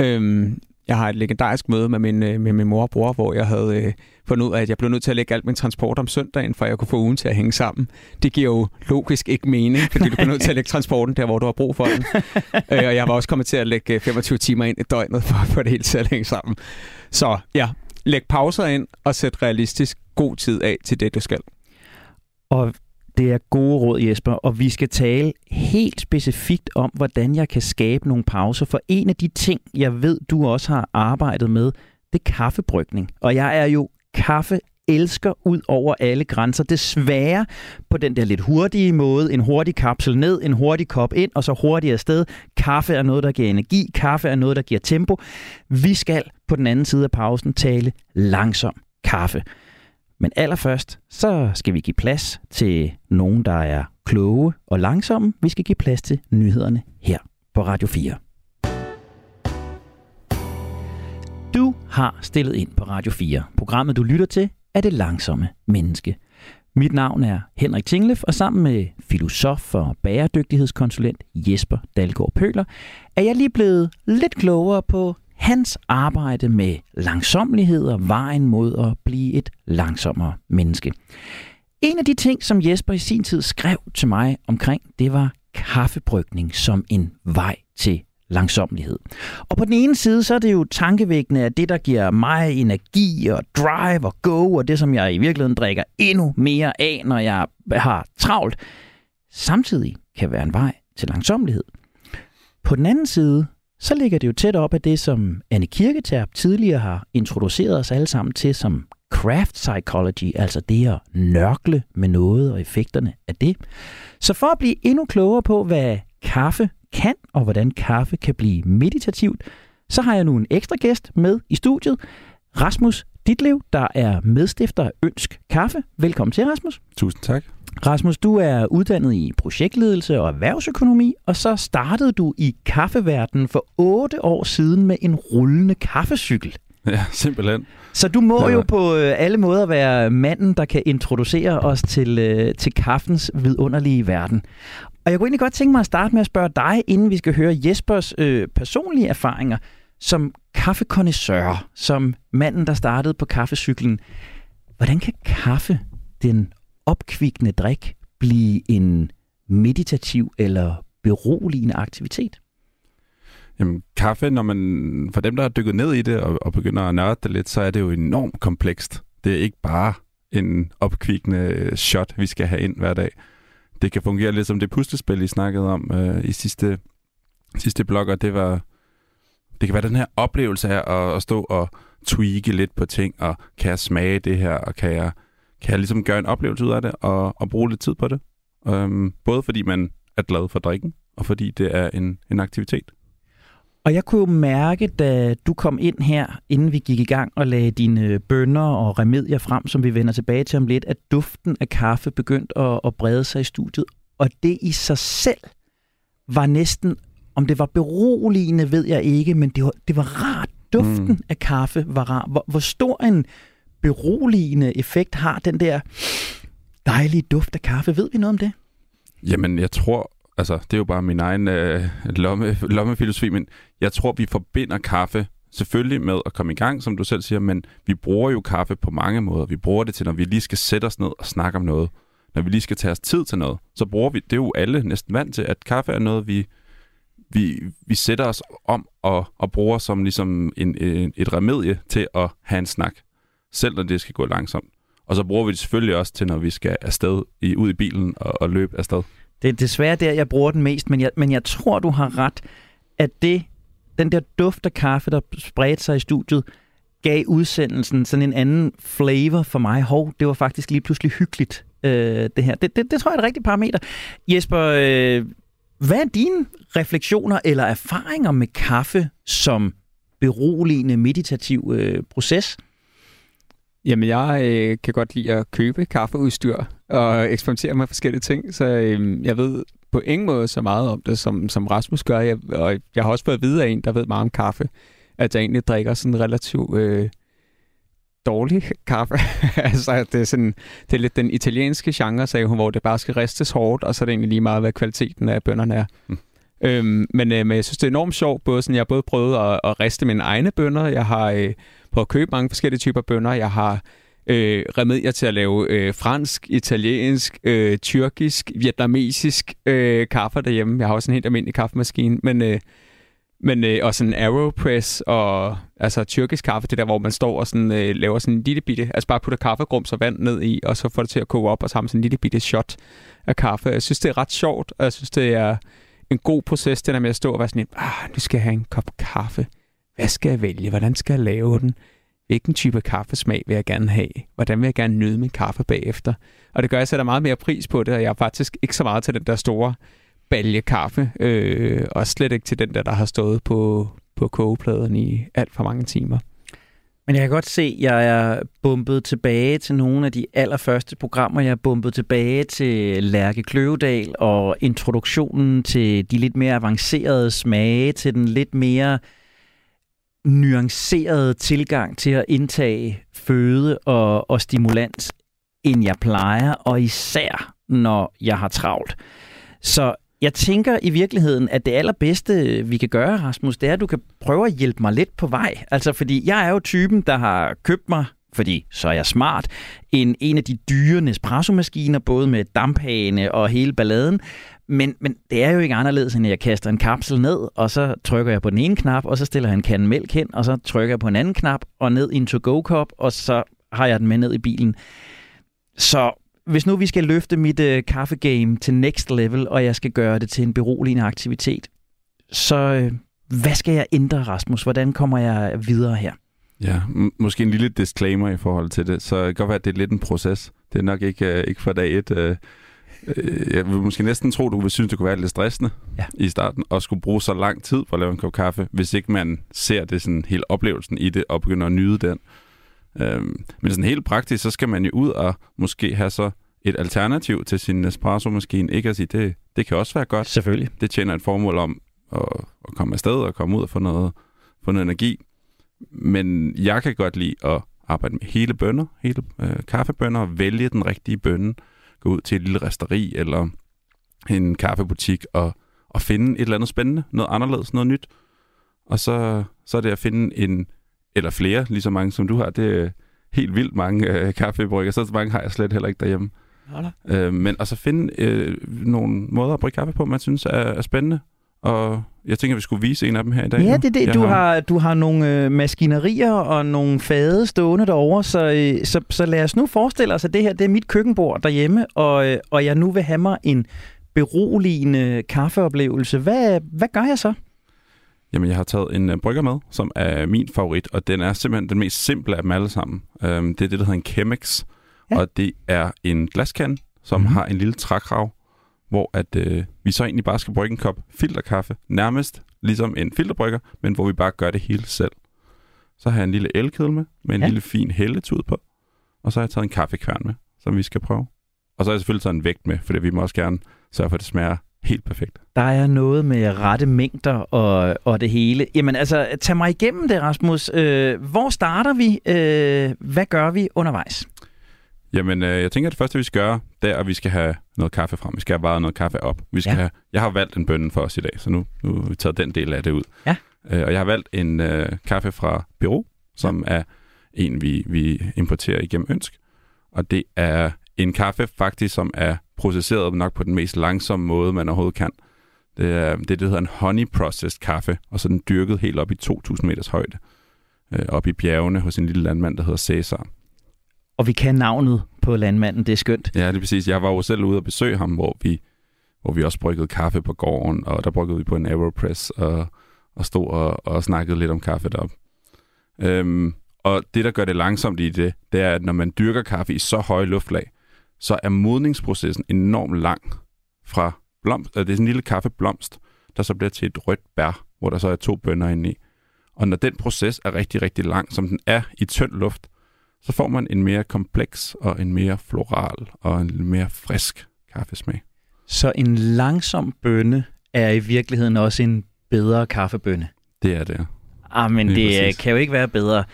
Speaker 2: Øhm, jeg har et legendarisk møde med min, øh, med min mor og bror, hvor jeg havde øh, fundet ud af, at jeg blev nødt til at lægge alt min transport om søndagen, for jeg kunne få ugen til at hænge sammen. Det giver jo logisk ikke mening, fordi du bliver nødt til at lægge transporten der, hvor du har brug for den. øh, og jeg var også kommet til at lægge 25 øh, timer ind i døgnet, for at få det hele til at hænge sammen. Så ja, læg pauser ind og sæt realistisk god tid af til det, du skal.
Speaker 1: Og det er gode råd, Jesper, og vi skal tale helt specifikt om, hvordan jeg kan skabe nogle pauser. For en af de ting, jeg ved, du også har arbejdet med, det er kaffebrygning. Og jeg er jo kaffe elsker ud over alle grænser. Desværre på den der lidt hurtige måde. En hurtig kapsel ned, en hurtig kop ind, og så hurtigt afsted. Kaffe er noget, der giver energi. Kaffe er noget, der giver tempo. Vi skal på den anden side af pausen tale langsom kaffe. Men allerførst, så skal vi give plads til nogen, der er kloge og langsomme. Vi skal give plads til nyhederne her på Radio 4. Du har stillet ind på Radio 4. Programmet, du lytter til, er det langsomme menneske. Mit navn er Henrik Tinglef, og sammen med filosof og bæredygtighedskonsulent Jesper Dalgaard Pøler, er jeg lige blevet lidt klogere på hans arbejde med langsomlighed og vejen mod at blive et langsommere menneske. En af de ting, som Jesper i sin tid skrev til mig omkring, det var kaffebrygning som en vej til langsomlighed. Og på den ene side, så er det jo tankevækkende, at det, der giver mig energi og drive og go, og det, som jeg i virkeligheden drikker endnu mere af, når jeg har travlt, samtidig kan være en vej til langsomlighed. På den anden side, så ligger det jo tæt op af det, som Anne Kirketerp tidligere har introduceret os alle sammen til som craft psychology, altså det at nørkle med noget og effekterne af det. Så for at blive endnu klogere på, hvad kaffe kan, og hvordan kaffe kan blive meditativt, så har jeg nu en ekstra gæst med i studiet. Rasmus Ditlev, der er medstifter af Ønsk Kaffe. Velkommen til, Rasmus.
Speaker 3: Tusind tak.
Speaker 1: Rasmus, du er uddannet i projektledelse og erhvervsøkonomi, og så startede du i kaffeverdenen for otte år siden med en rullende kaffecykel.
Speaker 3: Ja, simpelthen.
Speaker 1: Så du må ja. jo på øh, alle måder være manden, der kan introducere os til, øh, til kaffens vidunderlige verden. Og jeg kunne egentlig godt tænke mig at starte med at spørge dig, inden vi skal høre Jespers øh, personlige erfaringer som kaffekonnisseur, som manden, der startede på kaffecyklen. Hvordan kan kaffe, den opkvikkende drik, blive en meditativ eller beroligende aktivitet?
Speaker 3: Jamen, kaffe, når man, for dem, der har dykket ned i det og, og begynder at nørde det lidt, så er det jo enormt komplekst. Det er ikke bare en opkvikkende shot, vi skal have ind hver dag. Det kan fungere lidt som det puslespil, I snakkede om øh, i sidste, sidste blog, og det var... Det kan være den her oplevelse af at, at stå og tweake lidt på ting, og kan jeg smage det her, og kan jeg, kan jeg ligesom gøre en oplevelse ud af det, og, og bruge lidt tid på det. Øhm, både fordi man er glad for drikken, og fordi det er en, en aktivitet.
Speaker 1: Og jeg kunne jo mærke, da du kom ind her, inden vi gik i gang og lagde dine bønder og remedier frem, som vi vender tilbage til om lidt, at duften af kaffe begyndte at, at brede sig i studiet. Og det i sig selv var næsten, om det var beroligende, ved jeg ikke, men det var, det var rart. Duften mm. af kaffe var rar. Hvor, hvor stor en beroligende effekt har den der dejlige duft af kaffe? Ved vi noget om det?
Speaker 3: Jamen, jeg tror, altså, det er jo bare min egen øh, lomme, lommefilosofi, men jeg tror, vi forbinder kaffe selvfølgelig med at komme i gang, som du selv siger, men vi bruger jo kaffe på mange måder. Vi bruger det til, når vi lige skal sætte os ned og snakke om noget. Når vi lige skal tage os tid til noget, så bruger vi, det er jo alle næsten vant til, at kaffe er noget, vi, vi, vi sætter os om og, og bruger som ligesom en, en, et remedie til at have en snak, selv når det skal gå langsomt. Og så bruger vi det selvfølgelig også til, når vi skal afsted i, ud i bilen og, og løbe afsted.
Speaker 1: Det er desværre der, jeg bruger den mest, men jeg, men jeg tror, du har ret, at det, den der duft af kaffe, der spredte sig i studiet, gav udsendelsen sådan en anden flavor for mig. Hov, det var faktisk lige pludselig hyggeligt, øh, det her. Det, det, det tror jeg er et rigtigt parameter. Jesper, øh, hvad er dine refleksioner eller erfaringer med kaffe som beroligende meditativ øh, proces?
Speaker 2: Jamen, jeg øh, kan godt lide at købe kaffeudstyr og eksperimentere med forskellige ting, så øh, jeg ved på ingen måde så meget om det, som, som Rasmus gør. Jeg, og jeg har også fået at vide af en, der ved meget om kaffe, at jeg egentlig drikker sådan relativt øh, dårlig kaffe. altså, det er, sådan, det er lidt den italienske genre, sagde hun, hvor det bare skal ristes hårdt, og så er det egentlig lige meget, hvad kvaliteten af bønderne er. Mm. Øhm, men, øh, men jeg synes, det er enormt sjovt. Både sådan, jeg har både prøvet at, at riste mine egne bønder. Jeg har øh, på at købe mange forskellige typer bønder. Jeg har øh, remedier til at lave øh, fransk, italiensk, øh, tyrkisk, vietnamesisk øh, kaffe derhjemme. Jeg har også en helt almindelig kaffemaskine, men, øh, men øh, også en Aeropress og altså tyrkisk kaffe, det der, hvor man står og sådan, øh, laver sådan en lille bitte, altså bare putter kaffegrums og vand ned i, og så får det til at koge op, og så har man sådan en lille bitte shot af kaffe. Jeg synes, det er ret sjovt, og jeg synes, det er en god proces, det der med at stå og være sådan, ah, nu skal jeg have en kop kaffe. Hvad skal jeg vælge? Hvordan skal jeg lave den? hvilken type kaffesmag vil jeg gerne have? Hvordan vil jeg gerne nyde min kaffe bagefter? Og det gør, at jeg sætter meget mere pris på det, og jeg er faktisk ikke så meget til den der store balje kaffe, øh, og slet ikke til den der, der har stået på, på kogepladen i alt for mange timer.
Speaker 1: Men jeg kan godt se, at jeg er bumpet tilbage til nogle af de allerførste programmer. Jeg er bumpet tilbage til Lærke Kløvedal og introduktionen til de lidt mere avancerede smage, til den lidt mere nuanceret tilgang til at indtage føde og, og stimulans, end jeg plejer, og især når jeg har travlt. Så jeg tænker i virkeligheden, at det allerbedste, vi kan gøre, Rasmus, det er, at du kan prøve at hjælpe mig lidt på vej. Altså, fordi jeg er jo typen, der har købt mig fordi så er jeg smart, en, en af de dyre Nespresso-maskiner, både med damphane og hele balladen. Men, men det er jo ikke anderledes, end at jeg kaster en kapsel ned, og så trykker jeg på den ene knap, og så stiller jeg en kande mælk hen, og så trykker jeg på en anden knap, og ned i en to-go-kop, og så har jeg den med ned i bilen. Så hvis nu vi skal løfte mit øh, kaffegame til next level, og jeg skal gøre det til en beroligende aktivitet, så øh, hvad skal jeg ændre, Rasmus? Hvordan kommer jeg videre her?
Speaker 3: Ja, m- måske en lille disclaimer i forhold til det. Så det kan godt være, at det er lidt en proces. Det er nok ikke, øh, ikke fra dag et. Øh, øh, jeg vil måske næsten tro, du vil synes, det kunne være lidt stressende
Speaker 1: Ja.
Speaker 3: i starten, og skulle bruge så lang tid på at lave en kop kaffe, hvis ikke man ser det sådan hele oplevelsen i det, og begynder at nyde den. Øhm, men sådan helt praktisk, så skal man jo ud og måske have så et alternativ til sin espresso-maskine. Ikke at sige, det, det kan også være godt.
Speaker 1: Selvfølgelig.
Speaker 3: Det tjener et formål om at, at komme afsted og komme ud og få noget, få noget energi. Men jeg kan godt lide at arbejde med hele bønner, hele øh, kaffebønner, vælge den rigtige bønne, gå ud til et lille resteri eller en kaffebutik og, og finde et eller andet spændende, noget anderledes, noget nyt. Og så, så er det at finde en, eller flere, lige så mange som du har, det er helt vildt mange øh, kaffebrygger, så mange har jeg slet heller ikke derhjemme. Øh, men altså finde øh, nogle måder at brygge kaffe på, man synes er, er spændende. Og jeg tænker, at vi skulle vise en af dem her i dag.
Speaker 1: Ja,
Speaker 3: nu.
Speaker 1: det er det.
Speaker 3: Jeg
Speaker 1: Du har, du har nogle øh, maskinerier og nogle fade stående derovre, så, øh, så, så lad os nu forestille os, at det her det er mit køkkenbord derhjemme, og, øh, og jeg nu vil have mig en beroligende kaffeoplevelse. Hvad, hvad gør jeg så?
Speaker 3: Jamen, jeg har taget en uh, brygger med, som er min favorit, og den er simpelthen den mest simple af dem alle sammen. Um, det er det, der hedder en Chemex,
Speaker 1: Ja.
Speaker 3: og det er en glaskande, som
Speaker 1: Mhm.
Speaker 3: mm-hmm. har en lille trækrav, hvor at, uh, vi så egentlig bare skal brygge en kop filterkaffe, nærmest ligesom en filterbrygger, men hvor vi bare gør det hele selv. Så har jeg en lille elkedel med, med en
Speaker 1: ja.
Speaker 3: lille fin hældetud på, og så har jeg taget en kaffekværn med, som vi skal prøve. Og så har jeg selvfølgelig taget en vægt med, fordi vi må også gerne sørge for, at det smager helt perfekt.
Speaker 1: Der er noget med rette mængder og, og det hele. Jamen altså, tag mig igennem det, Rasmus. Øh, hvor starter vi? Øh, hvad gør vi undervejs?
Speaker 3: Jamen, øh, jeg tænker, at det første, vi skal gøre, det er, at vi skal have noget kaffe frem. Vi skal have varet noget kaffe op. Vi skal
Speaker 1: Ja.
Speaker 3: have, jeg har valgt en bønne for os i dag, så nu, nu har vi taget den del af det ud.
Speaker 1: Ja.
Speaker 3: Øh, og jeg har valgt en øh, kaffe fra Peru, som ja. er en, vi, vi importerer igennem Ønsk. Og det er en kaffe faktisk, som er processeret nok på den mest langsomme måde, man overhovedet kan. Det er det, der hedder en honey processed kaffe, og så den dyrket helt op i 2.000 meters højde. Øh, op i bjergene hos en lille landmand, der hedder Cæsar.
Speaker 1: Og vi kan navnet på landmanden, det er skønt.
Speaker 3: Ja, det er præcis. Jeg var jo selv ude og besøge ham, hvor vi, hvor vi også bryggede kaffe på gården, og der bryggede vi på en Aeropress og, og stod og, og snakkede lidt om kaffe deroppe. Øhm, og det, der gør det langsomt i det, det er, at når man dyrker kaffe i så høje luftlag, så er modningsprocessen enormt lang fra blomst, øh, det er sådan en lille kaffeblomst, der så bliver til et rødt bær, hvor der så er to bønner inde i. Og når den proces er rigtig, rigtig lang, som den er i tynd luft, så får man en mere kompleks og en mere floral og en mere frisk kaffesmag.
Speaker 1: Så en langsom bønne er i virkeligheden også en bedre kaffebønne.
Speaker 3: Det er det.
Speaker 1: Ah, men
Speaker 3: Lige
Speaker 1: det øh,
Speaker 3: præcis.
Speaker 1: kan jo ikke være bedre.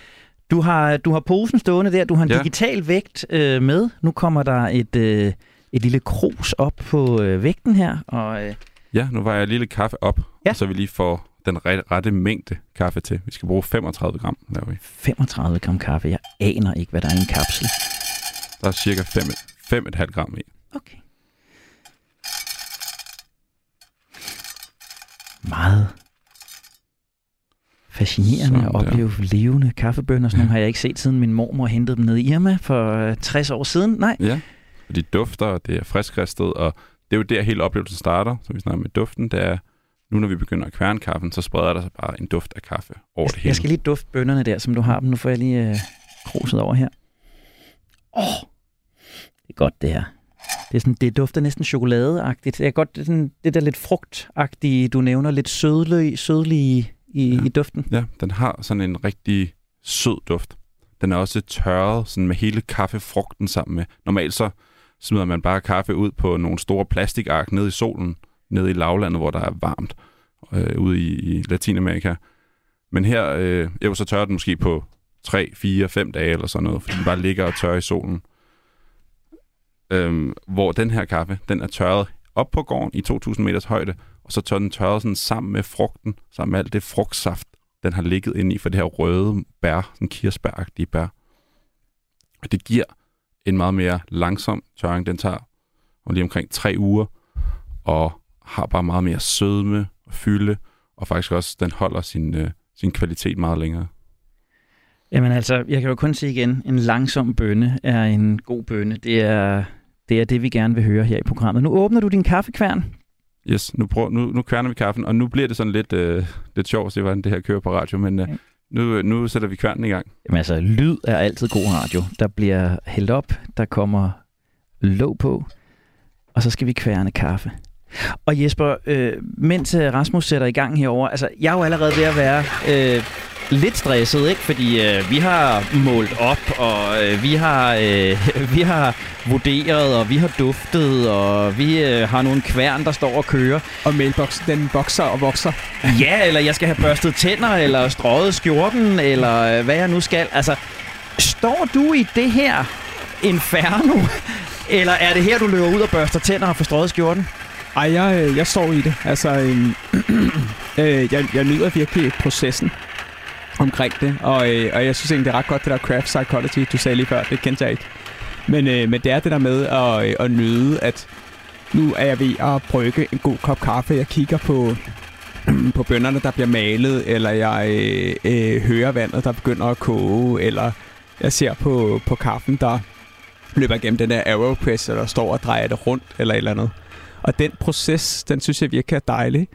Speaker 1: Du har, du har posen stående der, du har en ja. Digital vægt øh, med. Nu kommer der et, øh, et lille krus op på øh, vægten her, og øh,
Speaker 3: Ja, nu var jeg lille kaffe op,
Speaker 1: ja.
Speaker 3: så vi lige får den rette, mængde kaffe til. Vi skal bruge 35 gram, laver vi.
Speaker 1: 35 gram kaffe. Jeg aner ikke, hvad der er i en kapsel.
Speaker 3: Der er cirka 5, 5,5 gram i.
Speaker 1: Okay. Meget fascinerende
Speaker 3: Sådan
Speaker 1: at
Speaker 3: der.
Speaker 1: opleve levende kaffebønner. Sådan nogle har jeg ikke set, siden min mormor hentede dem ned i Irma for øh, 60 år siden. Nej,
Speaker 3: Ja, og de dufter, og det er friskristet, og det er jo der hele oplevelsen starter, som vi snakker med duften. Det er, Nu når vi begynder at kværne kaffen, så spreder der sig bare en duft af kaffe over det hele.
Speaker 1: jeg skal lige dufte bønnerne der, som du har dem. Nu får jeg lige øh, kruset over her. Åh, oh, det er godt det her. Det, er sådan, det dufter næsten chokoladeagtigt. Det er godt det, er sådan, det der lidt frugtagtige, du nævner, lidt sødlige, sødlige i,
Speaker 3: Ja.
Speaker 1: i duften.
Speaker 3: Ja, den har sådan en rigtig sød duft. Den er også tørret sådan med hele kaffefrugten sammen med. Normalt så smider man bare kaffe ud på nogle store plastikark nede i solen, nede i lavlandet, hvor der er varmt, øh, ude i, i Latinamerika. Men her, øh, jo, så tørrer den måske på 3, 4, 5 dage eller sådan noget, fordi den bare ligger og tørrer i solen. Øhm, hvor den her kaffe, den er tørret op på gården i 2000 meters højde, og så tør den tørret sådan sammen med frugten, sammen med alt det frugtsaft, den har ligget inde i for det her røde bær, sådan kirsebæragtige bær. Og det giver en meget mere langsom tørring. Den tager lige omkring tre uger, og har bare meget mere sødme og fylde, og faktisk også, den holder sin, øh, sin kvalitet meget længere.
Speaker 1: Jamen altså, jeg kan jo kun sige igen, en langsom bønne er en god bønne. Det er, det er det, vi gerne vil høre her i programmet. Nu åbner du din kaffekværn.
Speaker 3: Yes, nu, prøv, nu, nu kværner vi kaffen, og nu bliver det sådan lidt, øh, lidt sjovt at se, hvordan det her kører på radio, men øh, nu, nu sætter vi kværnen i gang.
Speaker 1: Jamen altså, lyd er altid god radio. Der bliver hældt op, der kommer låg på, og så skal vi kværne kaffe. Og Jesper, øh, mens øh, Rasmus sætter i gang herover, altså jeg er jo allerede ved at være øh, lidt stresset, ikke? Fordi øh, vi har målt op, og øh, vi har øh, vi har vurderet, og vi har duftet, og vi øh, har nogle kværn, der står og kører.
Speaker 2: Og mailboksen, den vokser og vokser.
Speaker 1: Ja, eller jeg skal have børstet tænder, eller strøget skjorten, eller øh, hvad jeg nu skal. Altså, står du i det her inferno, eller er det her, du løber ud og børster tænder og får strøget skjorten?
Speaker 2: Ej, jeg, øh, jeg står i det. Altså, øhm, øh, jeg, jeg nyder virkelig processen omkring det, og, øh, og jeg synes egentlig, det er ret godt, det der craft psychology, du sagde lige før, det kendte jeg ikke. Men, øh, men det er det der med at, øh, at nyde, at nu er jeg ved at brygge en god kop kaffe. Jeg kigger på, på bønderne, der bliver malet, eller jeg øh, øh, hører vandet, der begynder at koge, eller jeg ser på, på kaffen, der løber igennem den der aeropress, eller står og drejer det rundt, eller et eller andet. Og den proces, den synes jeg virkelig er dejlig.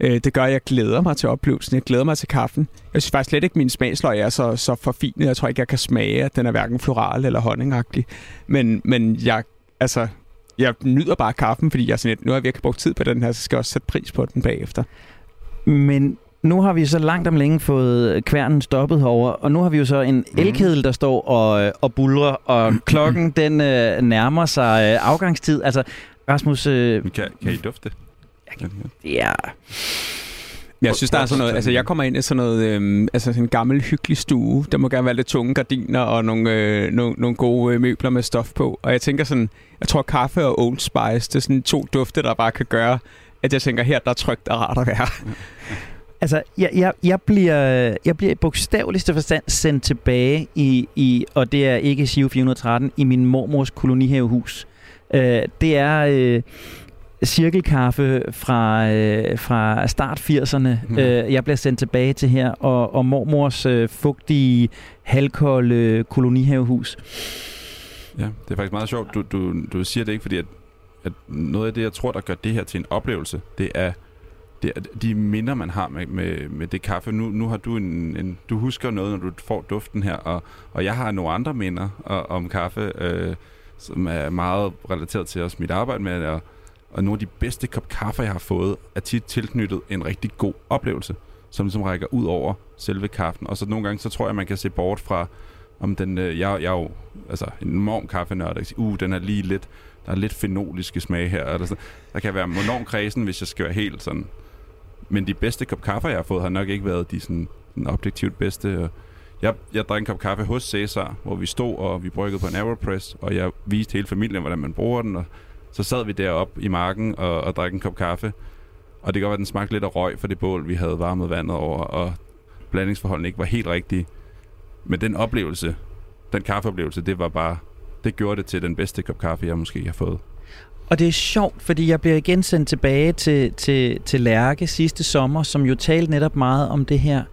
Speaker 2: Øh, det gør, at jeg glæder mig til oplevelsen. Jeg glæder mig til kaffen. Jeg synes faktisk slet ikke, at min smagsløg er så, så forfinet. Jeg tror ikke, jeg kan smage, at den er hverken floral eller honningagtig. Men, men jeg, altså, jeg nyder bare kaffen, fordi jeg sådan lidt, nu har jeg virkelig brugt tid på den her, så skal jeg også sætte pris på den bagefter.
Speaker 1: Men nu har vi så langt om længe fået kværnen stoppet herover, og nu har vi jo så en elkedel, der står og, og bulrer, og klokken den øh, nærmer sig øh, afgangstid. Altså, Rasmus, øh,
Speaker 3: Kan, kan I dufte?
Speaker 1: det er...
Speaker 2: Men jeg synes, der er sådan noget, altså jeg kommer ind i sådan noget, øhm, altså sådan en gammel hyggelig stue. Der må gerne være lidt tunge gardiner og nogle, øh, nogle, nogle gode øh, møbler med stof på. Og jeg tænker sådan, jeg tror kaffe og Old Spice, det er sådan to dufte, der bare kan gøre, at jeg tænker, her der er trygt og rart at være.
Speaker 1: Altså, jeg, jeg, jeg bliver, jeg bliver i bogstaveligste forstand sendt tilbage i, i, og det er ikke Siv 413, i min mormors kolonihavehus. Øh, det er øh, cirkelkaffe fra, øh, fra start 80'erne,
Speaker 3: Mhm.
Speaker 1: mm. øh, jeg bliver sendt tilbage til her, og, og mormors øh, fugtige, halvkolde kolonihavehus.
Speaker 3: Ja, det er faktisk meget sjovt, du, du, du siger det ikke, fordi at, at noget af det, jeg tror, der gør det her til en oplevelse, det er, det er de minder, man har med, med, med det kaffe. Nu, nu har du en, en, du husker noget, når du får duften her, og, og jeg har nogle andre minder og, om kaffe, øh, som er meget relateret til også mit arbejde med og, og nogle af de bedste kop kaffe, jeg har fået, er tit tilknyttet en rigtig god oplevelse, som ligesom rækker ud over selve kaffen. Og så nogle gange, så tror jeg, man kan se bort fra, om den, øh, jeg, jeg er jo altså, en enorm kaffenørd, der kan uh, den er lige lidt, der er lidt fenoliske smag her. Eller sådan. Der kan være enorm kredsen, hvis jeg skal være helt sådan. Men de bedste kop kaffe, jeg har fået, har nok ikke været de sådan, den objektivt bedste. Og jeg, jeg drak en kop kaffe hos Cæsar, hvor vi stod, og vi bryggede på en Aeropress, og jeg viste hele familien, hvordan man bruger den, og så sad vi deroppe i marken og, og drak en kop kaffe. Og det kan godt være, at den smagte lidt af røg for det bål, vi havde varmet vandet over, og blandingsforholdene ikke var helt rigtige. Men den oplevelse, den kaffeoplevelse, det var bare, det gjorde det til den bedste kop kaffe, jeg måske har fået.
Speaker 1: Og det er sjovt, fordi jeg bliver igen sendt tilbage til, til, til Lærke sidste sommer, som jo talte netop meget om det her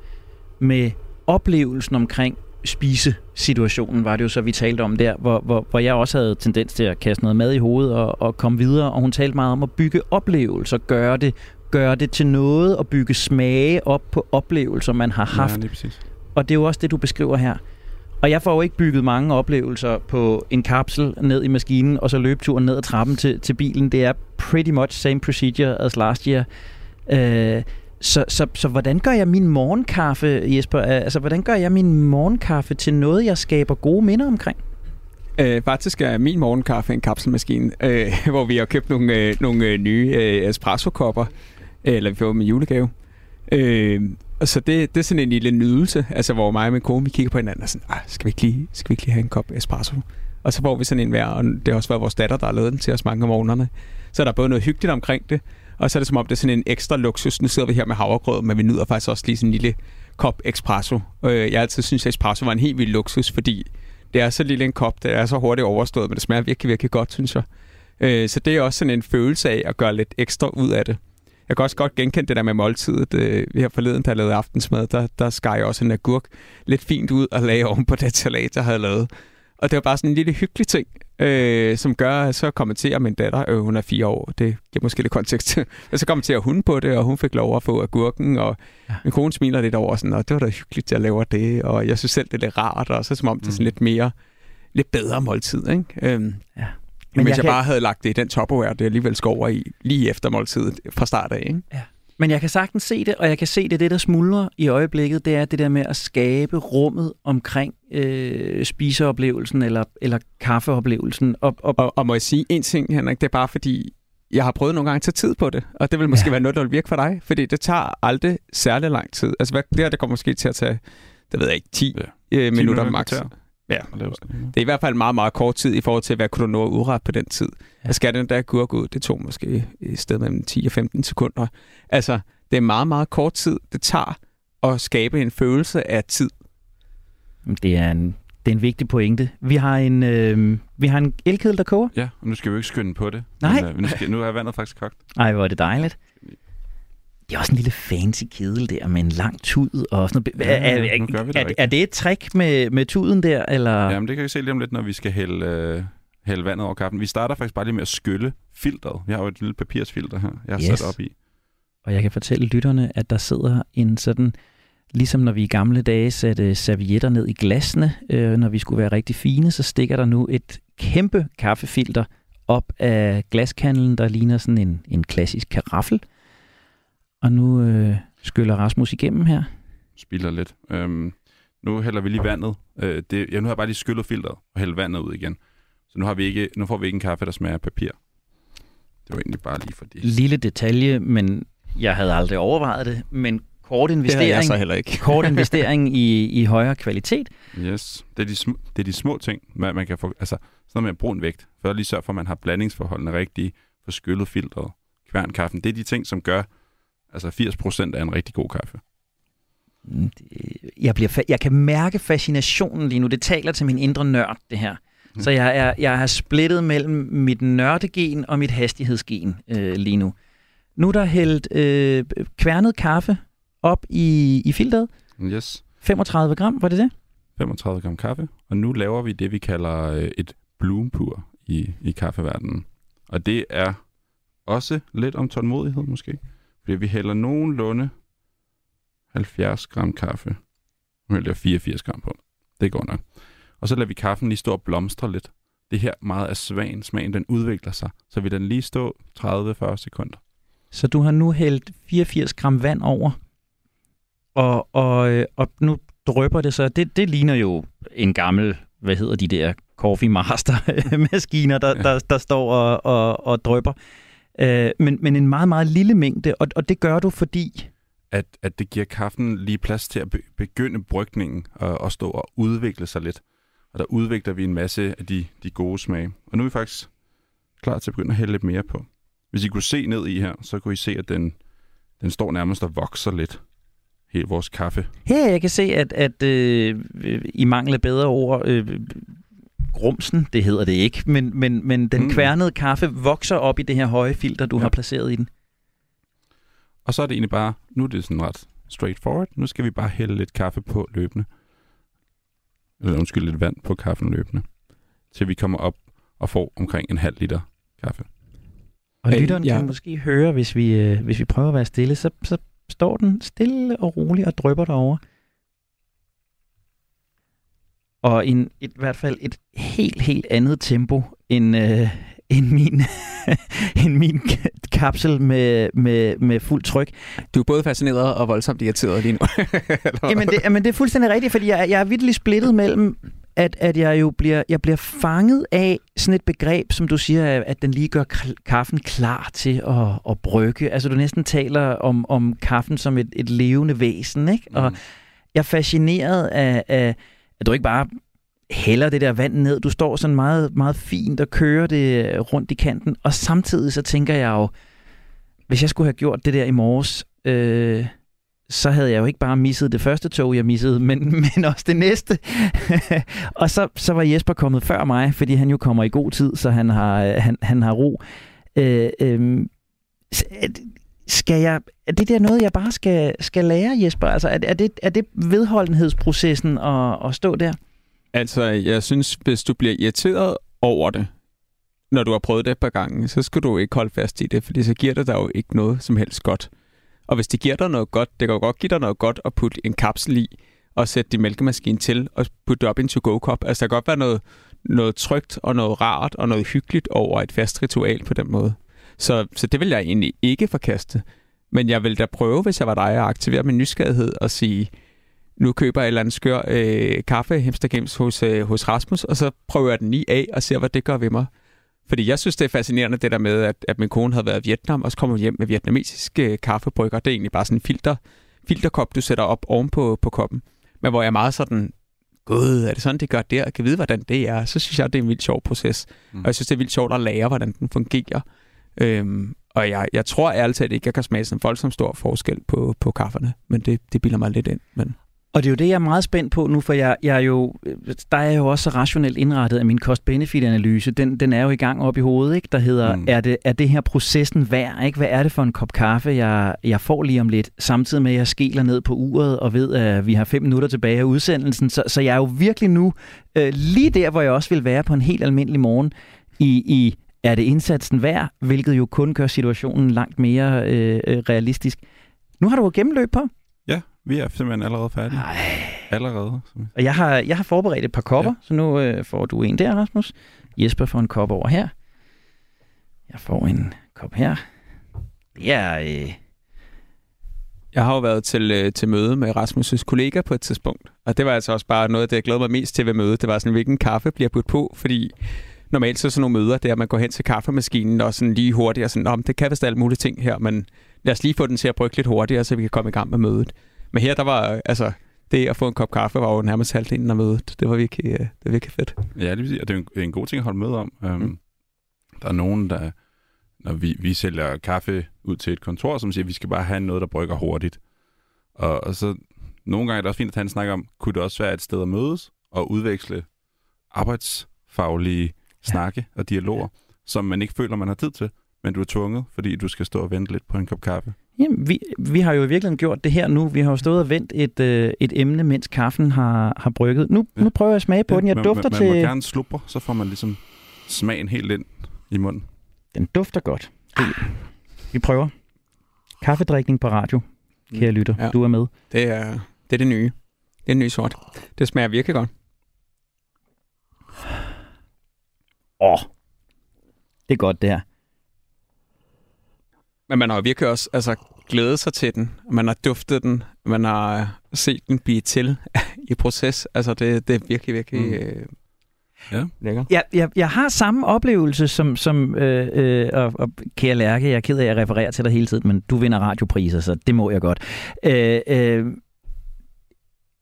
Speaker 1: med oplevelsen omkring spisesituationen, var det jo så, vi talte om der, hvor, hvor, hvor jeg også havde tendens til at kaste noget mad i hovedet og, og komme videre, og hun talte meget om at bygge oplevelser, gøre det gøre det til noget og bygge smage op på oplevelser, man har haft.
Speaker 3: Ja, præcis.
Speaker 1: Og det er jo også det, du beskriver her. Og jeg får jo ikke bygget mange oplevelser på en kapsel ned i maskinen, og så løbeturen ned ad trappen til, til bilen. Det er pretty much same procedure as last year. Øh, så, så, så hvordan gør jeg min morgenkaffe, Jesper? Altså, hvordan gør jeg min morgenkaffe til noget, jeg skaber gode minder omkring?
Speaker 2: Øh, faktisk er min morgenkaffe en kapselmaskine, øh, hvor vi har købt nogle, øh, nogle øh, nye øh, espresso-kopper, øh, eller vi får dem i julegave. Øh, så det, det er sådan en lille nydelse, altså hvor mig og min kone, vi kigger på hinanden og sådan, ah, skal vi ikke lige, skal vi ikke lige have en kop espresso? Og så får vi sådan en hver, og det har også været vores datter, der har lavet den til os mange om morgenerne. Så der er både noget hyggeligt omkring det, og så er det som om, det er sådan en ekstra luksus. Nu sidder vi her med havregrød, men vi nyder faktisk også lige sådan en lille kop espresso. Øh, jeg har altid synes, at espresso var en helt vild luksus, fordi det er så lille en kop, det er så hurtigt overstået, men det smager virkelig, virkelig godt, synes jeg. Øh, så det er også sådan en følelse af at gøre lidt ekstra ud af det. Jeg kan også godt genkende det der med måltidet. Øh, vi har forleden, jeg lavede aftensmad, der, der skar jeg også en agurk lidt fint ud og lagde oven på det salat, jeg havde lavet. Og det var bare sådan en lille hyggelig ting, øh, som gør, at så kommenterer min datter, øh, hun er fire år, det giver måske lidt kontekst, og så kommenterer hun på det, og hun fik lov at få agurken, og ja. min kone smiler lidt over sådan, og det var da hyggeligt, at jeg laver det, og jeg synes selv, det er lidt rart, og så som om det er sådan mm. lidt mere, lidt bedre måltid, ikke? Øhm, ja. Men hvis jeg, jeg kan... bare havde lagt det i den topperware, det alligevel skal over i lige efter måltidet fra start af. Ikke?
Speaker 1: Ja. Men jeg kan sagtens se det, og jeg kan se det, det der smuldrer i øjeblikket, det er det der med at skabe rummet omkring øh, spiseoplevelsen eller, eller kaffeoplevelsen.
Speaker 2: Og, og, og, og må jeg sige en ting, Henrik, det er bare fordi, jeg har prøvet nogle gange at tage tid på det, og det vil måske ja. være noget, der vil virke for dig, fordi det tager aldrig særlig lang tid. Altså hvad, det her, det kommer måske til at tage, det ved jeg ikke, 10, ja. 10 minutter, minutter max. Ja. Det er i hvert fald meget, meget kort tid i forhold til, hvad kunne du nå at udrette på den tid. Ja. Jeg skal den der gurke ud, det tog måske i stedet mellem 10 og 15 sekunder. Altså, det er meget, meget kort tid, det tager at skabe en følelse af tid.
Speaker 1: Det er en, det er en vigtig pointe. Vi har en, øh, vi har en elkedel, der koger.
Speaker 3: Ja, og nu skal vi jo ikke skynde på det.
Speaker 1: Nej.
Speaker 3: Men, øh, nu, skal, nu er vandet faktisk kogt.
Speaker 1: Ej, hvor er det dejligt. Det er også en lille fancy kedel der med en lang tud og sådan noget. Er, er, er, er, er det et trick med, med tuden der? Eller?
Speaker 3: Jamen, det kan vi se lige om lidt, når vi skal hælde, øh, hælde vandet over kaffen. Vi starter faktisk bare lige med at skylle filteret. Vi har jo et lille papirsfilter her, jeg har yes. sat op i.
Speaker 1: Og jeg kan fortælle lytterne, at der sidder en sådan, ligesom når vi i gamle dage satte servietter ned i glasene, øh, når vi skulle være rigtig fine, så stikker der nu et kæmpe kaffefilter op af glaskandlen, der ligner sådan en, en klassisk karaffel. Og nu øh, skyller Rasmus igennem her.
Speaker 3: Spiller lidt. Øhm, nu hælder vi lige vandet. Øh, det, ja, nu har jeg bare lige skyllet filteret og hældt vandet ud igen. Så nu, har vi ikke, nu får vi ikke en kaffe, der smager af papir. Det var egentlig bare lige for det.
Speaker 1: Lille detalje, men jeg havde aldrig overvejet det, men kort investering,
Speaker 2: det jeg så heller ikke.
Speaker 1: kort investering i, i højere kvalitet.
Speaker 3: Yes, det er de, sm- det er de små ting, man, man kan få, altså sådan noget med brun vægt, for at lige sørge for, at man har blandingsforholdene rigtige, for skyllet filteret, kværnkaffen. Det er de ting, som gør, Altså 80 procent af en rigtig god kaffe.
Speaker 1: Mm, jeg, bliver fa- jeg kan mærke fascinationen lige nu. Det taler til min indre nørd, det her. Mm. Så jeg er, jeg er splittet mellem mit nørdegen og mit hastighedsgen øh, lige nu. Nu er der hældt øh, kværnet kaffe op i, i filteret.
Speaker 3: Yes.
Speaker 1: 35 gram, var det det?
Speaker 3: 35 gram kaffe. Og nu laver vi det, vi kalder øh, et bloompur i, i kaffeverdenen. Og det er også lidt om tålmodighed måske. Fordi vi hælder nogenlunde 70 gram kaffe. Nu hælder jeg 84 gram på. Det går nok. Og så lader vi kaffen lige stå og blomstre lidt. Det her meget af svagen. Smagen den udvikler sig. Så vil den lige stå 30-40 sekunder.
Speaker 1: Så du har nu hældt 84 gram vand over, og, og, øh, og nu drøber det så. Det, det ligner jo en gammel, hvad hedder de der Coffee Master maskiner, der, ja. der, der står og, og, og drøber. Øh, men, men en meget, meget lille mængde, og, og det gør du fordi...
Speaker 3: At, at det giver kaffen lige plads til at begynde brygningen og, og stå og udvikle sig lidt. Og der udvikler vi en masse af de, de gode smage. Og nu er vi faktisk klar til at begynde at hælde lidt mere på. Hvis I kunne se ned i her, så kunne I se, at den, den står nærmest og vokser lidt. Helt vores kaffe.
Speaker 1: Her jeg kan se, at, at øh, i mangler bedre ord, øh, grumsen, det hedder det ikke, men, men, men den mm. kværnede kaffe vokser op i det her høje filter, du ja. har placeret i den.
Speaker 3: Og så er det egentlig bare, nu er det sådan ret straightforward, nu skal vi bare hælde lidt kaffe på løbende. Eller undskyld, lidt vand på kaffen løbende. Til vi kommer op og får omkring en halv liter kaffe.
Speaker 1: Og lytteren
Speaker 2: ja.
Speaker 1: kan måske høre, hvis vi, øh, hvis vi prøver at være stille, så, så står den stille og roligt og drypper derovre. Og en, i hvert fald et helt, helt andet tempo end, øh, end min, end min kapsel med, med, med fuld tryk.
Speaker 2: Du er både fascineret og voldsomt irriteret lige nu.
Speaker 1: Jamen det, jamen det er fuldstændig rigtigt, fordi jeg, jeg er virkelig splittet mellem, at, at jeg jo bliver, jeg bliver fanget af sådan et begreb, som du siger, at den lige gør kaffen klar til at, at brygge. Altså du næsten taler om, om kaffen som et, et levende væsen, ikke? Og jeg er fascineret af, af, at du ikke bare hælder det der vand ned. Du står sådan meget, meget fint og kører det øh, rundt i kanten. Og samtidig så tænker jeg jo, hvis jeg skulle have gjort det der i morges, øh, så havde jeg jo ikke bare misset det første tog, jeg missede, men, men også det næste. og så, så var Jesper kommet før mig, fordi han jo kommer i god tid, så han har, øh, han, han har ro. Øh, øh, skal jeg, er det der noget, jeg bare skal, skal lære, Jesper? Altså, er, er, det, er det vedholdenhedsprocessen at, at stå der?
Speaker 2: Altså, jeg synes, hvis du bliver irriteret over det, når du har prøvet det et par gange, så skal du ikke holde fast i det, fordi så giver det dig jo ikke noget som helst godt. Og hvis det giver dig noget godt, det kan jo godt give dig noget godt at putte en kapsel i, og sætte din mælkemaskine til, og putte det op i en to-go-kop. Altså, der kan godt være noget, noget trygt og noget rart og noget hyggeligt over et fast ritual på den måde. Så, så det vil jeg egentlig ikke forkaste. Men jeg vil da prøve, hvis jeg var dig, at aktivere min nysgerrighed og sige, nu køber jeg et eller andet skør øh, kaffe hemstergems hos, øh, hos Rasmus, og så prøver jeg den lige af og ser, hvad det gør ved mig. Fordi jeg synes, det er fascinerende det der med, at, at min kone havde været i Vietnam, og så kommer hun hjem med vietnamesiske kaffebrygger. Det er egentlig bare sådan en filter, filterkop, du sætter op oven på, på koppen. Men hvor jeg er meget sådan, gud, er det sådan, det gør der? Jeg kan vide, hvordan det er. Så synes jeg, det er en vildt sjov proces. Mm. Og jeg synes, det er vildt sjovt at lære, hvordan den fungerer. Øhm, og jeg, jeg tror ærligt talt ikke, jeg kan smage sådan en voldsomt stor forskel på, på kafferne. Men det, det bilder mig lidt ind. Men...
Speaker 1: Og det er jo det, jeg er meget spændt på nu, for jeg, jeg er jo, der er jeg jo også så rationelt indrettet, at min cost-benefit-analyse, den, den er jo i gang op i hovedet, ikke? der hedder, mm. er, det, er det her processen værd? Ikke? Hvad er det for en kop kaffe, jeg, jeg får lige om lidt, samtidig med, at jeg skæler ned på uret og ved, at vi har fem minutter tilbage af udsendelsen. Så, så jeg er jo virkelig nu øh, lige der, hvor jeg også vil være på en helt almindelig morgen i, i er det indsatsen værd, hvilket jo kun gør situationen langt mere øh, øh, realistisk. Nu har du jo gennemløb på.
Speaker 3: Ja, vi er simpelthen allerede færdige.
Speaker 1: Ej.
Speaker 3: Allerede.
Speaker 1: Og jeg har, jeg har forberedt et par kopper, ja. så nu øh, får du en der, Rasmus. Jesper får en kop over her. Jeg får en kop her. Det er... Øh...
Speaker 2: Jeg har jo været til, øh, til møde med Rasmus' kollega på et tidspunkt, og det var altså også bare noget af det, jeg glæder mig mest til ved mødet. Det var sådan, hvilken kaffe bliver putt på, fordi normalt så sådan nogle møder, det er, at man går hen til kaffemaskinen og sådan lige hurtigt og sådan, men det kan vist alle mulige ting her, men lad os lige få den til at brygge lidt hurtigere, så vi kan komme i gang med mødet. Men her, der var, altså, det at få en kop kaffe var jo nærmest halvdelen af mødet. Det var virkelig, øh, det var virkelig fedt.
Speaker 3: Ja, det, vil sige, og det er en, en god ting at holde med om. Um, mm. Der er nogen, der, når vi, vi sælger kaffe ud til et kontor, som siger, at vi skal bare have noget, der brygger hurtigt. Og, og så nogle gange er det også fint at tage en snak om, kunne det også være et sted at mødes og udveksle arbejdsfaglige snakke og dialoger, som man ikke føler, man har tid til, men du er tvunget, fordi du skal stå og vente lidt på en kop kaffe.
Speaker 1: Jamen, vi, vi har jo i virkeligheden gjort det her nu. Vi har jo stået og ventet et, øh, et emne, mens kaffen har, har brygget. Nu, ja. nu prøver jeg at smage på ja, den. Jeg
Speaker 3: man,
Speaker 1: dufter
Speaker 3: man,
Speaker 1: til...
Speaker 3: Man må gerne slubre, så får man ligesom smagen helt ind i munden.
Speaker 1: Den dufter godt. Det, vi prøver. Kaffedrikning på radio, kære lytter. Ja. Du er med.
Speaker 2: Det er det, er det nye. Det er det nye sort. Det smager virkelig godt.
Speaker 1: Åh, det er godt det her.
Speaker 2: Men man har jo virkelig også altså, glædet sig til den. Man har duftet den. Man har set den blive til i proces. Altså, det, det er virkelig, virkelig mm. øh,
Speaker 3: ja.
Speaker 2: lækker.
Speaker 1: Jeg, jeg, jeg har samme oplevelse som, som øh, øh, og, og kære Lærke, jeg er ked af, at jeg refererer til dig hele tiden, men du vinder radiopriser, så det må jeg godt. Øh, øh,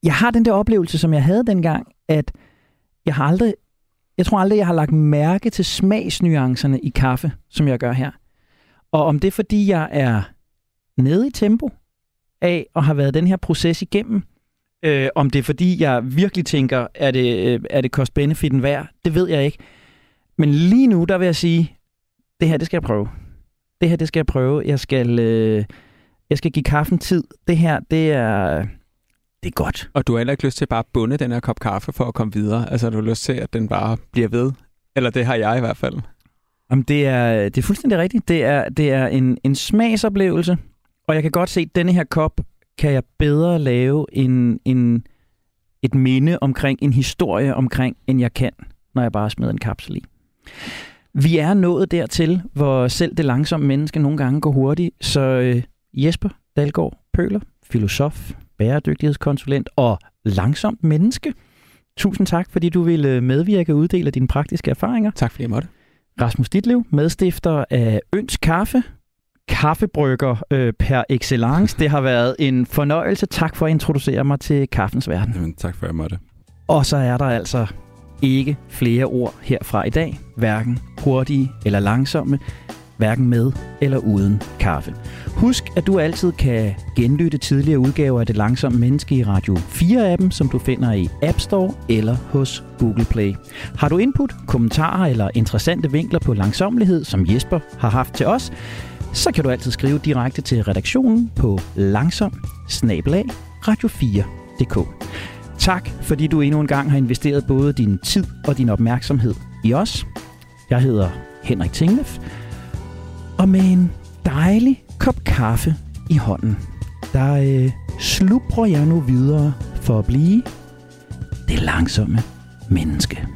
Speaker 1: jeg har den der oplevelse, som jeg havde dengang, at jeg har aldrig, jeg tror aldrig, jeg har lagt mærke til smagsnuancerne i kaffe, som jeg gør her. Og om det er, fordi jeg er nede i tempo af og har været den her proces igennem, øh, om det er, fordi jeg virkelig tænker, er det, øh, er det cost-benefiten værd, det ved jeg ikke. Men lige nu, der vil jeg sige, det her, det skal jeg prøve. Det her, det skal jeg prøve. Jeg skal, øh, jeg skal give kaffen tid. Det her, det er, det er godt.
Speaker 2: Og du har heller ikke lyst til bare at bunde den her kop kaffe for at komme videre? Altså, har du lyst til, at den bare bliver ved? Eller det har jeg i hvert fald.
Speaker 1: Jamen, det er, det er fuldstændig rigtigt. Det er, det er en, en smagsoplevelse, og jeg kan godt se, at denne her kop kan jeg bedre lave en, en, et minde omkring, en historie omkring, end jeg kan, når jeg bare smider en kapsel i. Vi er nået dertil, hvor selv det langsomme menneske nogle gange går hurtigt, så øh, Jesper Dalgaard Pøler, filosof, bæredygtighedskonsulent og langsomt menneske. Tusind tak, fordi du ville medvirke og uddele dine praktiske erfaringer.
Speaker 2: Tak fordi jeg måtte.
Speaker 1: Rasmus Ditlev, medstifter af Øns Kaffe, kaffebrygger øh, per excellence. Det har været en fornøjelse. Tak for at introducere mig til kaffens verden.
Speaker 3: Jamen, tak for, at jeg måtte.
Speaker 1: Og så er der altså ikke flere ord herfra i dag, hverken hurtige eller langsomme, hverken med eller uden kaffe. Husk, at du altid kan genlytte tidligere udgaver af Det Langsomme Menneske i Radio 4-appen, som du finder i App Store eller hos Google Play. Har du input, kommentarer eller interessante vinkler på langsomlighed, som Jesper har haft til os, så kan du altid skrive direkte til redaktionen på langsom radio4.dk. Tak, fordi du endnu en gang har investeret både din tid og din opmærksomhed i os. Jeg hedder Henrik Tinglef, og med en dejlig kop kaffe i hånden, der øh, slubrer jeg nu videre for at blive det langsomme menneske.